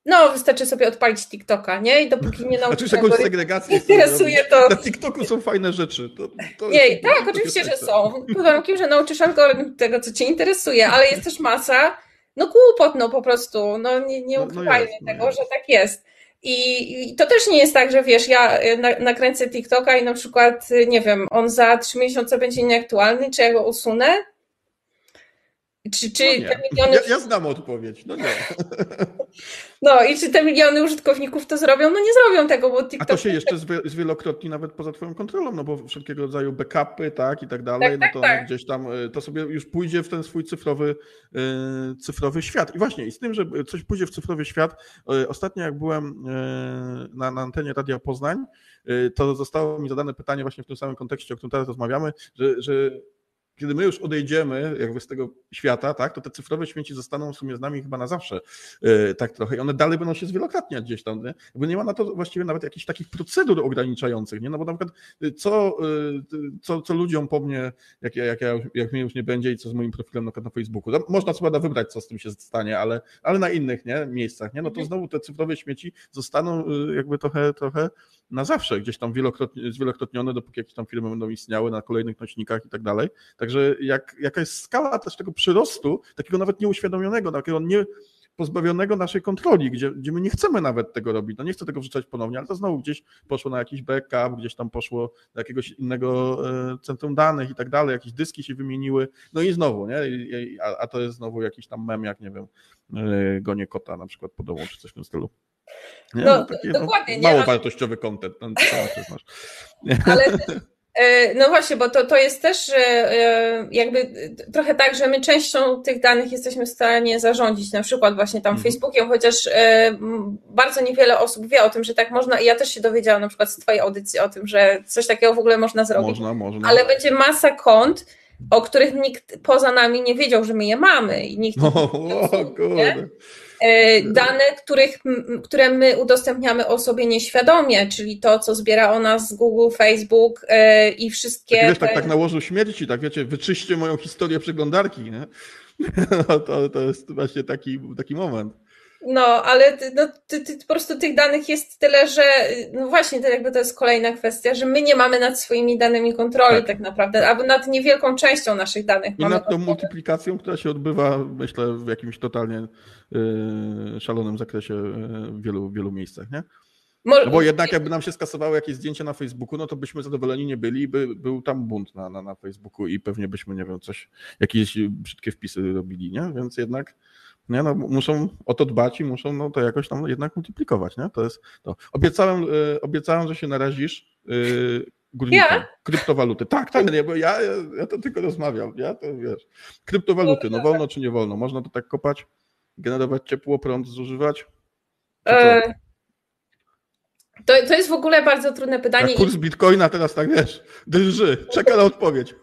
no, wystarczy sobie odpalić TikToka, nie? I dopóki nie nauczysz znaczy, jakąś segregację interesuje to... Na TikToku są fajne rzeczy. To, to nie, jest, tak, oczywiście, że są. Pod warunkiem, że nauczysz algorytm tego, co cię interesuje, ale jest też masa no głupot, no po prostu, no nie, nie ukrywajmy no, no tego, no że tak jest. I, I, to też nie jest tak, że wiesz, ja y, na, nakręcę TikToka i na przykład, y, nie wiem, on za trzy miesiące będzie nieaktualny, czy ja go usunę, czy, czy no te miliony. Ja, ja, znam odpowiedź. No nie. No i czy te miliony użytkowników to zrobią? No nie zrobią tego, bo TikTok. A to się jeszcze zwielokrotni nawet poza Twoją kontrolą, no bo wszelkiego rodzaju backupy, tak i tak dalej, tak, no to tak, tak. gdzieś tam y, to sobie już pójdzie w ten swój cyfrowy, yy, cyfrowy świat. I właśnie, i z tym, że coś pójdzie w cyfrowy świat, yy, ostatnio jak byłem yy, na, na antenie Radia Poznań, y, to zostało mi zadane pytanie właśnie w tym samym kontekście, o którym teraz rozmawiamy, że, że kiedy my już odejdziemy jakby z tego świata, tak, to te cyfrowe śmieci zostaną w sumie z nami chyba na zawsze, yy, tak trochę i one dalej będą się zwielokrotniać gdzieś tam, nie? Bo nie ma na to właściwie nawet jakichś takich procedur ograniczających, nie? No bo na przykład y, co, yy, co, co ludziom po mnie, jak, jak, jak, jak mnie już nie będzie i co z moim profilem na, na Facebooku. No, można co prawda wybrać, co z tym się stanie, ale, ale na innych nie? miejscach, nie? No to mhm. znowu te cyfrowe śmieci zostaną yy, jakby trochę, trochę na zawsze, gdzieś tam wielokrotnie, zwielokrotnione, dopóki jakieś tam firmy będą istniały na kolejnych nośnikach i tak dalej. Także jak, jaka jest skala też tego przyrostu, takiego nawet nieuświadomionego, takiego nie pozbawionego naszej kontroli, gdzie, gdzie my nie chcemy nawet tego robić. No nie chcę tego wrzucać ponownie, ale to znowu gdzieś poszło na jakiś backup, gdzieś tam poszło do jakiegoś innego e, centrum danych i tak dalej, jakieś dyski się wymieniły, no i znowu, nie? A, a to jest znowu jakiś tam mem, jak nie wiem, e, gonie kota na przykład podobą, czy coś w tym stylu. Nie? No, no taki, no, dokładnie. No, mało wartościowy content. No, ale no właśnie, bo to, to jest też e, jakby trochę tak, że my częścią tych danych jesteśmy w stanie zarządzić, na przykład właśnie tam mhm. Facebookiem, chociaż e, bardzo niewiele osób wie o tym, że tak można i ja też się dowiedziałam na przykład z twojej audycji o tym, że coś takiego w ogóle można zrobić. Można, można. Ale będzie masa kont, o których nikt poza nami nie wiedział, że my je mamy i nikt o, o, kurde. E, dane, których, które my udostępniamy osobie nieświadomie, czyli to, co zbiera o nas Google, Facebook e, i wszystkie. Tak, wiesz, tak, tak nałożył śmierci, tak wiecie, wyczyście moją historię przeglądarki, nie? To, to jest właśnie taki, taki moment. No, ale no, ty, ty, po prostu tych danych jest tyle, że no właśnie to jakby to jest kolejna kwestia, że my nie mamy nad swoimi danymi kontroli tak, tak naprawdę, albo nad niewielką częścią naszych danych. I nad tą multiplikacją, która się odbywa, myślę, w jakimś totalnie yy, szalonym zakresie yy, w wielu, wielu miejscach, nie? No bo jednak jakby nam się skasowały jakieś zdjęcia na Facebooku, no to byśmy zadowoleni nie byli, by był tam bunt na, na, na Facebooku i pewnie byśmy, nie wiem, coś, jakieś brzydkie wpisy robili, nie? Więc jednak nie? No, muszą o to dbać i muszą no, to jakoś tam jednak multiplikować. Nie? To jest to. Obiecałem, y, obiecałem, że się narazisz y, górnikom. Ja? Kryptowaluty. Tak, tak, nie, bo ja, ja to tylko rozmawiam. Ja to wiesz. Kryptowaluty, no wolno czy nie wolno? Można to tak kopać, generować ciepło, prąd zużywać? E... To, to jest w ogóle bardzo trudne pytanie. A kurs bitcoina teraz tak wiesz, drży, czeka na odpowiedź.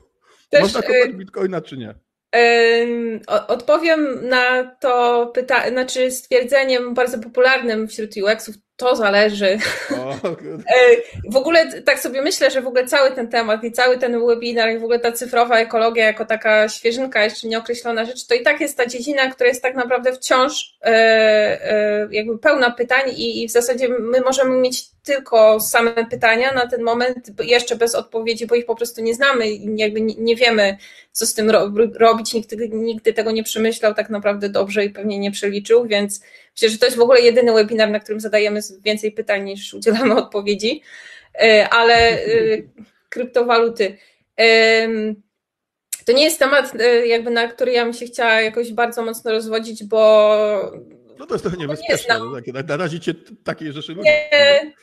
Też, Można kopać bitcoina czy nie? Odpowiem na to pytanie, znaczy stwierdzeniem bardzo popularnym wśród UX-ów, to zależy. w ogóle tak sobie myślę, że w ogóle cały ten temat i cały ten webinar i w ogóle ta cyfrowa ekologia jako taka świeżynka, jeszcze nieokreślona rzecz, to i tak jest ta dziedzina, która jest tak naprawdę wciąż e, e, jakby pełna pytań i w zasadzie my możemy mieć tylko same pytania na ten moment, jeszcze bez odpowiedzi, bo ich po prostu nie znamy i jakby nie wiemy, co z tym robić. Nikt nigdy tego nie przemyślał tak naprawdę dobrze i pewnie nie przeliczył, więc myślę, że to jest w ogóle jedyny webinar, na którym zadajemy więcej pytań niż udzielamy odpowiedzi, e, ale e, kryptowaluty. To nie jest temat, e, jakby na który ja bym się chciała jakoś bardzo mocno rozwodzić, bo no to jest trochę niebezpieczne, no, takie, narazicie takiej rzeczy. Nie,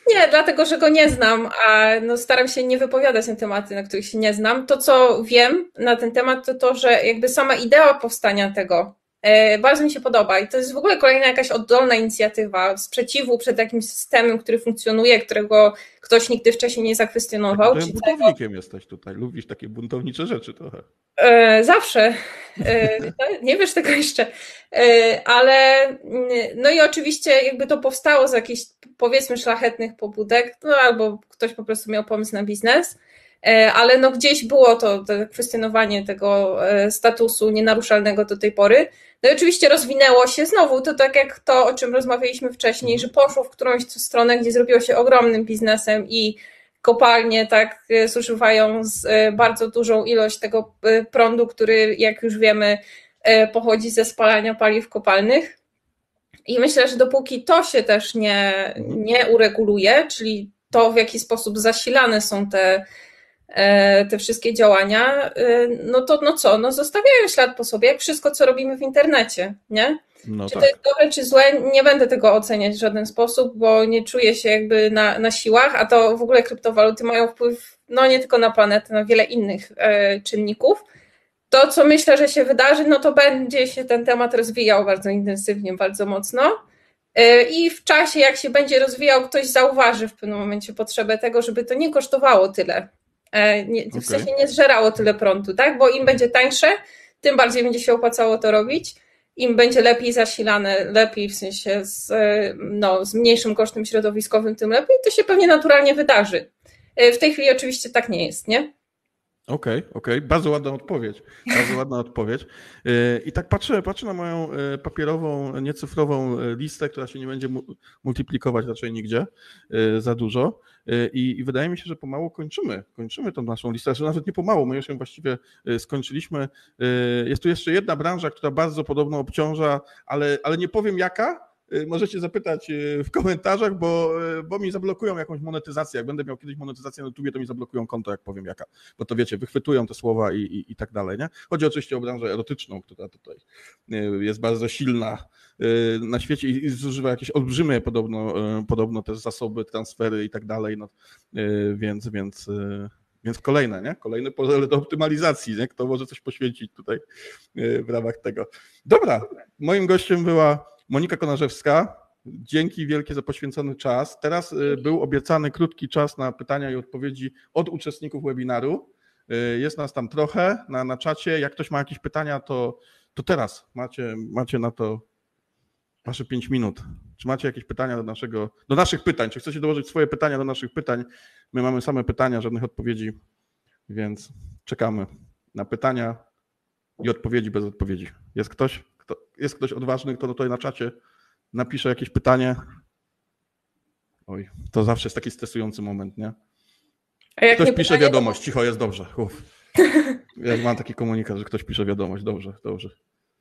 nie, dlatego, że go nie znam, a no staram się nie wypowiadać na tematy, na których się nie znam. To, co wiem na ten temat, to to, że jakby sama idea powstania tego bardzo mi się podoba i to jest w ogóle kolejna jakaś oddolna inicjatywa sprzeciwu przed jakimś systemem, który funkcjonuje, którego ktoś nigdy wcześniej nie zakwestionował. Tak, buntownikiem tego... jesteś tutaj, lubisz takie buntownicze rzeczy trochę. E, zawsze. E, nie wiesz tego jeszcze. E, ale no i oczywiście jakby to powstało z jakichś powiedzmy szlachetnych pobudek, no albo ktoś po prostu miał pomysł na biznes, ale no gdzieś było to, to kwestionowanie tego statusu nienaruszalnego do tej pory. No i oczywiście rozwinęło się znowu, to tak jak to, o czym rozmawialiśmy wcześniej, że poszło w którąś stronę, gdzie zrobiło się ogromnym biznesem i kopalnie tak e, zużywają e, bardzo dużą ilość tego e, prądu, który jak już wiemy pochodzi ze spalania paliw kopalnych. I myślę, że dopóki to się też nie, nie ureguluje, czyli to w jaki sposób zasilane są te, te wszystkie działania, no to no co, no zostawiają ślad po sobie, jak wszystko, co robimy w internecie, nie? No czy tak. to jest dobre, czy złe, nie będę tego oceniać w żaden sposób, bo nie czuję się jakby na, na siłach, a to w ogóle kryptowaluty mają wpływ no nie tylko na planetę, na wiele innych e, czynników. To, co myślę, że się wydarzy, no to będzie się ten temat rozwijał bardzo intensywnie, bardzo mocno. E, I w czasie, jak się będzie rozwijał, ktoś zauważy w pewnym momencie potrzebę tego, żeby to nie kosztowało tyle. E, nie, w okay. sensie nie zżerało tyle prądu, tak? Bo im będzie tańsze, tym bardziej będzie się opłacało to robić im będzie lepiej zasilane, lepiej w sensie z, no, z mniejszym kosztem środowiskowym, tym lepiej, to się pewnie naturalnie wydarzy. E, w tej chwili oczywiście tak nie jest, nie? Okej, okay, okej, okay. bardzo ładna odpowiedź. Bardzo ładna odpowiedź. E, I tak patrzę, patrzę na moją e, papierową, niecyfrową listę, która się nie będzie multiplikować raczej nigdzie za dużo. I, I, wydaje mi się, że pomału kończymy. Kończymy tą naszą listę. Znaczy nawet nie pomału, my już ją właściwie skończyliśmy. Jest tu jeszcze jedna branża, która bardzo podobno obciąża, ale, ale nie powiem jaka, Y, możecie zapytać y, w komentarzach, bo, y, bo mi zablokują jakąś monetyzację. Jak będę miał kiedyś monetyzację na YouTube, to mi zablokują konto, jak powiem jaka. Bo to wiecie, wychwytują te słowa i, i, i tak dalej. Nie? Chodzi oczywiście o branżę erotyczną, która tutaj jest bardzo silna na świecie i zużywa jakieś olbrzymie podobno, podobno też zasoby, transfery i tak dalej. No, więc, więc, więc kolejne, nie? Kolejne pole do optymalizacji, nie? Kto może coś poświęcić tutaj w ramach tego. Dobra, moim gościem była Monika Konarzewska, dzięki wielkie za poświęcony czas. Teraz y, był obiecany krótki czas na pytania i odpowiedzi od uczestników webinaru. Y, jest nas tam trochę na, na czacie. Jak ktoś ma jakieś pytania, to, to teraz macie, macie na to wasze pięć minut. Czy macie jakieś pytania do, naszego, do naszych pytań? Czy chcecie dołożyć swoje pytania do naszych pytań? My mamy same pytania, żadnych odpowiedzi, więc czekamy na pytania i odpowiedzi bez odpowiedzi. Jest ktoś? Kto, jest ktoś odważny, kto tutaj na czacie napisze jakieś pytanie? Oj, to zawsze jest taki stresujący moment, nie? ktoś pisze pytanie, wiadomość, to... cicho, jest dobrze. Uf. Ja mam taki komunikat, że ktoś pisze wiadomość, dobrze, dobrze.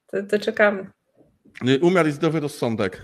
To, to czekamy. Umiar i zdrowy rozsądek.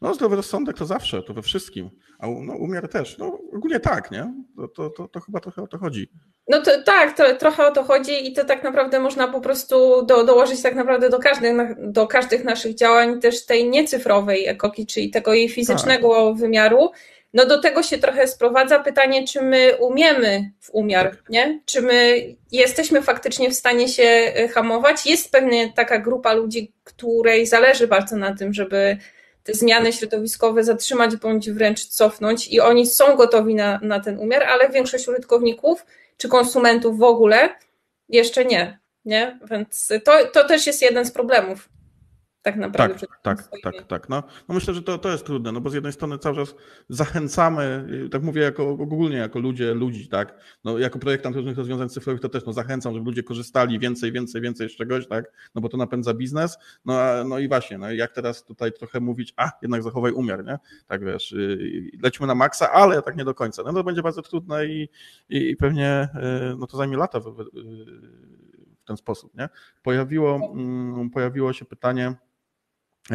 No, zdrowy rozsądek to zawsze, to we wszystkim. A no, umiar też. No, ogólnie tak, nie? To, to, to, to chyba trochę o to chodzi. No to, tak, to, trochę o to chodzi i to tak naprawdę można po prostu do, dołożyć tak naprawdę do każdych, do każdych naszych działań też tej niecyfrowej ekoki, czyli tego jej fizycznego tak. wymiaru. No do tego się trochę sprowadza pytanie, czy my umiemy w umiar, tak. nie? Czy my jesteśmy faktycznie w stanie się e, hamować? Jest pewnie taka grupa ludzi, której zależy bardzo na tym, żeby te zmiany środowiskowe zatrzymać bądź wręcz cofnąć i oni są gotowi na, na ten umiar, ale większość użytkowników czy konsumentów w ogóle jeszcze nie. nie? Więc to, to też jest jeden z problemów tak naprawdę. Tak, tak, tak, tak. No, no myślę, że to, to jest trudne, no bo z jednej strony cały czas zachęcamy, tak mówię jako ogólnie jako ludzie, ludzi, tak, no jako projektant różnych rozwiązań cyfrowych to też no zachęcam, żeby ludzie korzystali więcej, więcej, więcej z czegoś, tak, no bo to napędza biznes, no, a, no i właśnie, no jak teraz tutaj trochę mówić, a jednak zachowaj umiar, nie, tak wiesz, y, lećmy na maksa, ale tak nie do końca, no to będzie bardzo trudne i, i, i pewnie y, no to zajmie lata w, w ten sposób, nie. Pojawiło, mm, pojawiło się pytanie,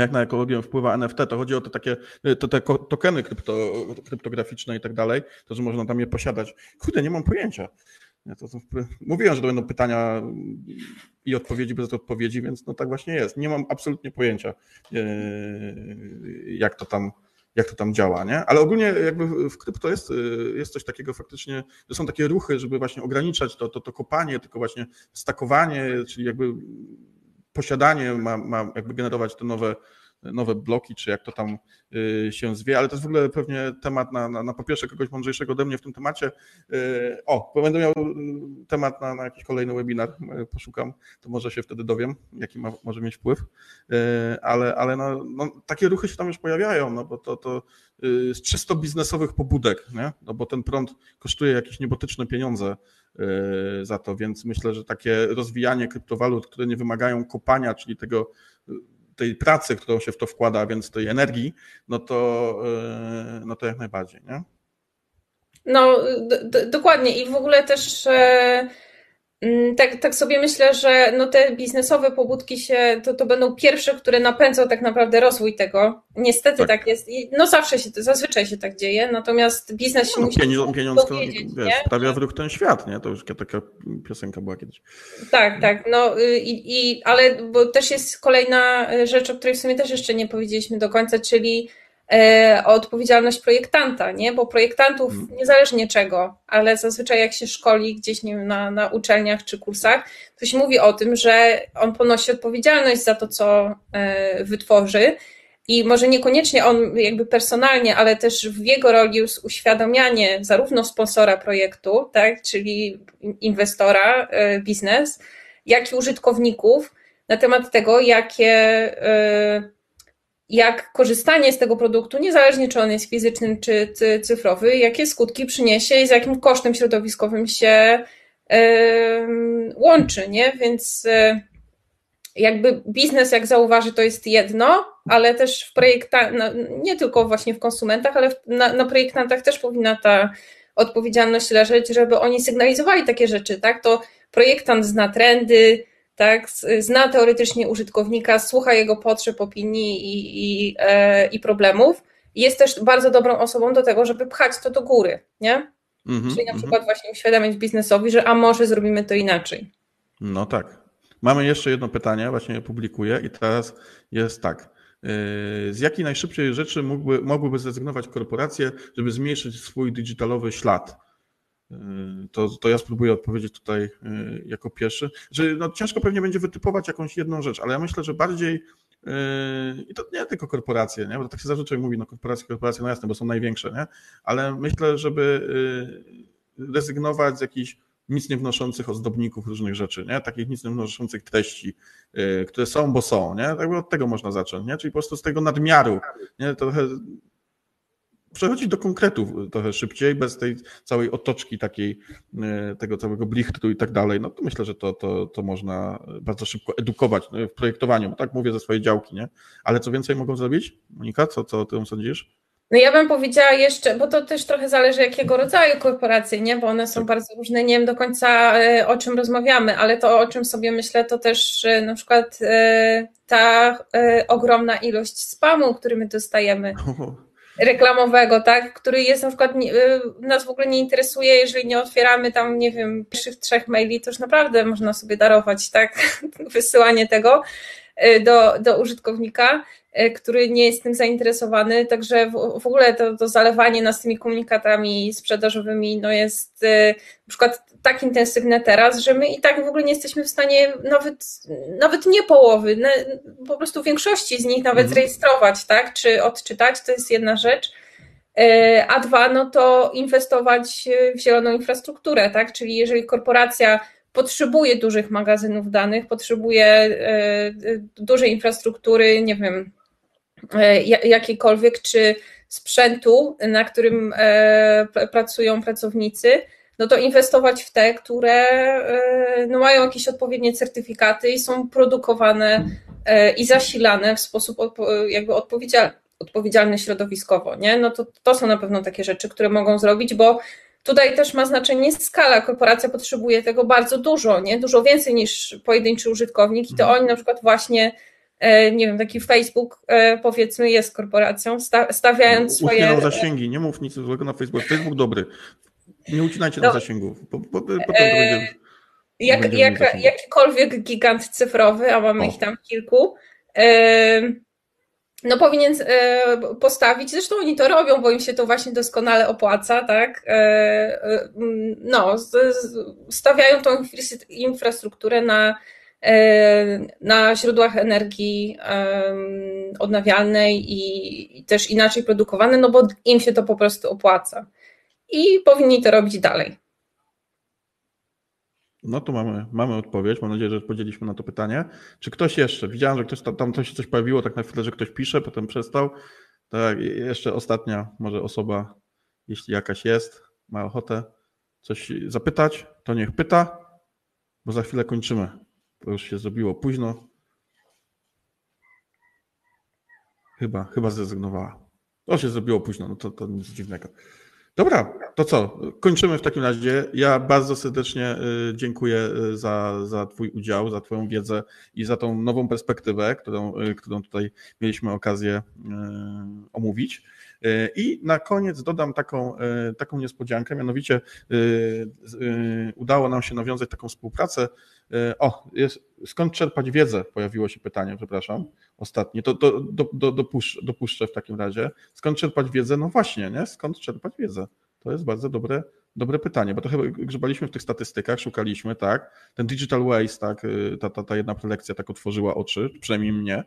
jak na ekologię wpływa NFT, to chodzi o te takie to, te tokeny krypto, kryptograficzne i tak dalej, to, że można tam je posiadać. Kurde, nie mam pojęcia. Ja to, to, mówiłem, że to będą pytania i odpowiedzi bez odpowiedzi, więc no tak właśnie jest. Nie mam absolutnie pojęcia, e, jak to tam, jak to tam działa, nie? Ale ogólnie jakby w krypto jest, jest coś takiego faktycznie, są takie ruchy, żeby właśnie ograniczać to, to, to kopanie, tylko właśnie stakowanie, czyli jakby posiadanie ma, ma jakby generować te nowe, nowe bloki, czy jak to tam y, się zwie, ale to jest w ogóle pewnie temat na, na, na po pierwsze kogoś mądrzejszego ode mnie w tym temacie. Y, o, bo będę miał y, temat na, na jakiś kolejny webinar, poszukam, to może się wtedy dowiem, jaki ma, może mieć wpływ, ale, ale no, no, takie ruchy się tam już pojawiają, no bo to, to z czysto biznesowych pobudek, nie? no bo ten prąd kosztuje jakieś niebotyczne pieniądze, za to, więc myślę, że takie rozwijanie kryptowalut, które nie wymagają kopania, czyli tego tej pracy, którą się w to wkłada, więc tej energii, no to, y, no to jak najbardziej, nie? No, dokładnie i w ogóle też e, tak, tak sobie myślę, że no te biznesowe pobudki się, to, to będą pierwsze, które napędzą tak naprawdę rozwój tego. Niestety tak, tak jest. No zawsze się, zazwyczaj się tak dzieje, natomiast biznes się no, musi pieniądz, pieniądz wiesz, sprawia w ruch ten świat, nie? To już taka piosenka była kiedyś. Tak, tak, no y, i, i ale bo też jest kolejna rzecz, o której w sumie też jeszcze nie powiedzieliśmy do końca, czyli E, odpowiedzialność projektanta, nie? Bo projektantów mhm. niezależnie czego, ale zazwyczaj jak się szkoli gdzieś nie wiem, na, na uczelniach czy kursach, to się mówi o tym, że on ponosi odpowiedzialność za to, co e, wytworzy. I może niekoniecznie on jakby personalnie, ale też w jego roli jest uświadamianie zarówno sponsora projektu, tak, czyli inwestora, e, biznes, jak i użytkowników na temat tego, jakie jak korzystanie z tego produktu, niezależnie czy on jest fizyczny czy cyfrowy, jakie skutki przyniesie i z jakim kosztem środowiskowym się łączy, nie? Więc e, jakby biznes, jak zauważy, to jest jedno, ale też w projektach, nie tylko właśnie w konsumentach, ale na, na projektantach też powinna ta odpowiedzialność leżeć, żeby oni sygnalizowali takie rzeczy, tak? To projektant zna trendy, tak, zna teoretycznie użytkownika, słucha jego potrzeb, opinii i, i, e, i problemów. Jest też bardzo dobrą osobą do tego, żeby pchać to do góry, nie? Mm -hmm, Czyli na mm -hmm. przykład właśnie uświadamiać biznesowi, że a może zrobimy to inaczej. No tak. Mamy jeszcze jedno pytanie, właśnie je publikuję i teraz jest tak. E, z jakiej najszybciej rzeczy mógłby, mogłyby zrezygnować korporacje, żeby zmniejszyć swój digitalowy ślad? To, to ja spróbuję odpowiedzieć tutaj y, jako pierwszy. Że no, ciężko pewnie będzie wytypować jakąś jedną rzecz, ale ja myślę, że bardziej y, i to nie tylko korporacje, nie? bo tak się zazwyczaj mówi, no korporacje, korporacje, no jasne, bo są największe, nie? ale myślę, żeby y, rezygnować z jakichś nic nie wnoszących ozdobników różnych rzeczy, nie? takich nic nie wnoszących treści, które są, bo są, nie? Tak od tego można zacząć, nie? czyli po prostu z tego nadmiaru, nie? Trochę przechodzić do konkretów trochę szybciej, bez tej całej otoczki takiej, e, tego całego blichtru i tak dalej, no to myślę, że to, to, to można bardzo szybko edukować no, w projektowaniu, tak mówię ze swojej działki, nie? Ale co więcej mogą zrobić? Monika, co, co ty sądzisz? No ja bym powiedziała jeszcze, bo to też trochę zależy jakiego rodzaju korporacje, nie? Bo one są tak. bardzo różne, nie wiem do końca e, o czym rozmawiamy, ale to o czym sobie myślę, to też e, na przykład ta ogromna ilość spamu, który my dostajemy reklamowego, tak, który jest na przykład, y, nas w ogóle nie interesuje, jeżeli nie otwieramy tam, nie wiem, pierwszych trzech maili, to już naprawdę można sobie darować, tak, wysyłanie tego do, do użytkownika. E, który nie jest tym zainteresowany, także w, w ogóle to, to, zalewanie nas tymi komunikatami sprzedażowymi no jest e, na przykład tak intensywne teraz, że my i tak w ogóle nie jesteśmy w stanie nawet, nawet nie połowy, po prostu większości z nich nawet mhm. zrejestrować, tak, czy odczytać, to jest jedna rzecz. A dwa, no to inwestować w zieloną infrastrukturę, tak? Czyli jeżeli korporacja potrzebuje dużych magazynów danych, potrzebuje dużej infrastruktury, nie wiem, jakiejkolwiek, czy sprzętu, na którym pracują pracownicy, no to inwestować w te, które no mają jakieś odpowiednie certyfikaty i są produkowane i zasilane w sposób jakby odpowiedzialny odpowiedzialny środowiskowo, nie? No to, to są na pewno takie rzeczy, które mogą zrobić, bo tutaj też ma znaczenie skala. Korporacja potrzebuje tego bardzo dużo, nie? Dużo więcej niż pojedynczy użytkownik i to mhm. oni na przykład właśnie e, nie wiem, taki Facebook e, powiedzmy jest korporacją, stawiając no, swoje... Uchylał zasięgi, nie mów nic złego na Facebook. Facebook dobry. Nie ucinajcie no, na zasięgów. Po, po, potem e, będzie... Jak, jak, jakikolwiek gigant cyfrowy, a mamy o. ich tam kilku, no powinien e, postawić, zresztą oni to robią, bo im się to właśnie doskonale opłaca, tak? E, e, no, stawiają tą infrastrukturę na, na źródłach energii odnawialnej i też inaczej produkowane, no bo im się to po prostu opłaca. I powinni to robić dalej. No to mamy, mamy odpowiedź. Mam nadzieję, że odpowiedzieliśmy na to pytanie. Czy ktoś jeszcze? Widziałem, że ktoś tam, tam się coś pojawiło, tak na chwilę, że ktoś pisze, potem przestał. Tak, jeszcze ostatnia może osoba, jeśli jakaś jest, ma ochotę coś zapytać, to niech pyta, bo za chwilę kończymy. To już się zrobiło późno. Chyba, chyba zrezygnowała. To się zrobiło późno, no to, to nic dziwnego. Dobra, to co? Kończymy w takim razie. Ja bardzo serdecznie y, dziękuję y, za, za Twój udział, za Twoją wiedzę i za tą nową perspektywę, którą, y, którą tutaj mieliśmy okazję omówić. I na koniec dodam taką, taką niespodziankę, mianowicie udało nam się nawiązać taką współpracę. O, jest, skąd czerpać wiedzę? Pojawiło się pytanie, przepraszam, ostatnie. To, to do, do, dopuszczę, dopuszczę w takim razie. Skąd czerpać wiedzę? No właśnie, nie? Skąd czerpać wiedzę? To jest bardzo dobre, dobre pytanie, bo trochę grzebaliśmy w tych statystykach, szukaliśmy, tak? Ten Digital Waste, tak? Ta, ta, ta jedna prelekcja tak otworzyła oczy, przynajmniej mnie.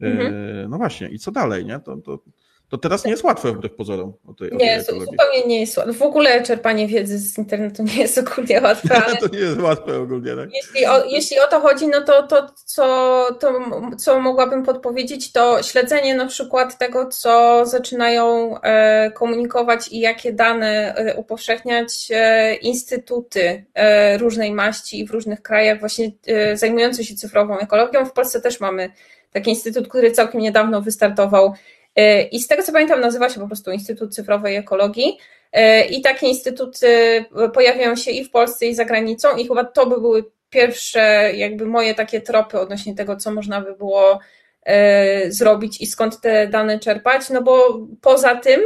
Mhm. No właśnie, i co dalej, nie? To, to, to teraz nie jest łatwe wbrew pozorom. O tej, nie, o tej zupełnie nie jest łatwe. W ogóle czerpanie wiedzy z internetu nie jest ogólnie łatwe. Ale to nie jest łatwe ogólnie, tak? Jeśli o, jeśli o to chodzi, no to, to, co, to co mogłabym podpowiedzieć, to śledzenie na przykład tego, co zaczynają e, komunikować i jakie dane e, upowszechniać e, instytuty różnej maści i w różnych krajach właśnie zajmujące się cyfrową ekologią. W Polsce też mamy taki instytut, który całkiem niedawno wystartował I z tego co pamiętam, nazywa się po prostu Instytut Cyfrowej Ekologii. E, I takie instytuty pojawiają się i w Polsce, i za granicą, i chyba to by były pierwsze, jakby moje takie tropy odnośnie tego, co można by było e, zrobić i skąd te dane czerpać. No bo poza tym,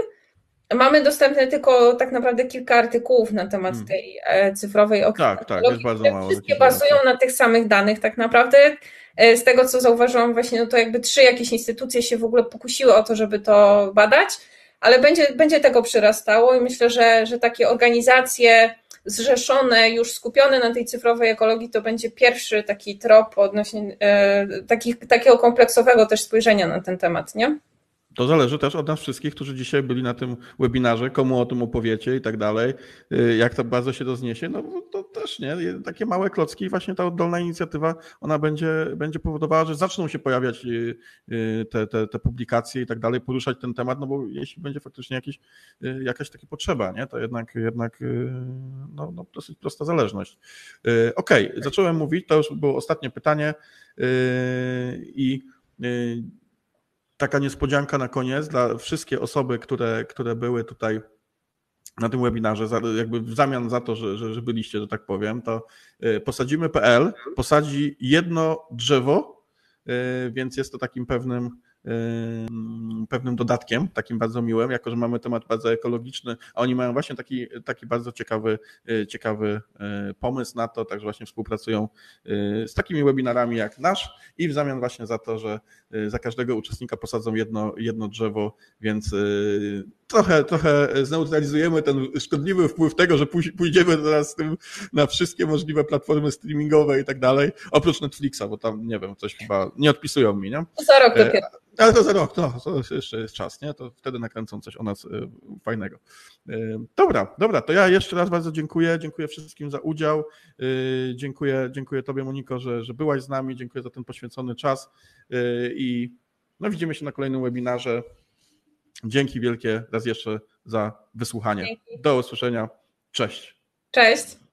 Mamy dostępne tylko tak naprawdę kilka artykułów na temat hmm. tej cyfrowej Tak, tak, jest bardzo mało. Wszystkie bazują na tych samych danych tak naprawdę. E, z tego, co zauważyłam, właśnie, no to jakby trzy jakieś instytucje się w ogóle pokusiły o to, żeby to badać, ale będzie, będzie tego przyrastało i myślę, że, że takie organizacje zrzeszone, już skupione na tej cyfrowej ekologii, to będzie pierwszy taki trop odnośnie e, taki, takiego kompleksowego też spojrzenia na ten temat, nie? To zależy też od nas wszystkich, którzy dzisiaj byli na tym webinarze, komu o tym opowiecie i tak dalej, y, jak to bardzo się rozniesie, no to też nie, takie małe klocki i właśnie ta oddolna inicjatywa, ona będzie, będzie powodowała, że zaczną się pojawiać y, y, te, te, te publikacje i tak dalej, poruszać ten temat, no bo jeśli będzie faktycznie jakiś, jakaś taka potrzeba, nie, to jednak, jednak no, no dosyć prosta zależność. Okej, okay, zacząłem mówić, to już było ostatnie pytanie i taka niespodzianka na koniec dla wszystkie osoby, które, które były tutaj na tym webinarze, jakby w zamian za to, że, że, byliście, że tak powiem, to y, posadzimy.pl posadzi jedno drzewo, y, więc jest to takim pewnym pewnym dodatkiem, takim bardzo miłym, jako że mamy temat bardzo ekologiczny, a oni mają właśnie taki, taki bardzo ciekawy, y, ciekawy y, pomysł na to, także właśnie współpracują y, z takimi webinarami jak nasz i w zamian właśnie za to, że za każdego uczestnika posadzą jedno, jedno drzewo, więc trochę, trochę zneutralizujemy ten szkodliwy wpływ tego, że pójdziemy teraz z tym na wszystkie możliwe platformy streamingowe i tak dalej, oprócz Netflixa, bo tam, nie wiem, coś chyba nie odpisują mi, nie? Za rok dopiero. Ale to za rok, to, to jeszcze jest czas, nie? To wtedy nakręcą coś o nas y, fajnego. Y, dobra, dobra, to ja jeszcze raz bardzo dziękuję. Dziękuję wszystkim za udział. Y, dziękuję, dziękuję Tobie, Moniko, że, że byłaś z nami. Dziękuję za ten poświęcony czas i no, widzimy się na kolejnym webinarze. Dzięki wielkie raz jeszcze za wysłuchanie. Dzięki. Do usłyszenia. Cześć. Cześć.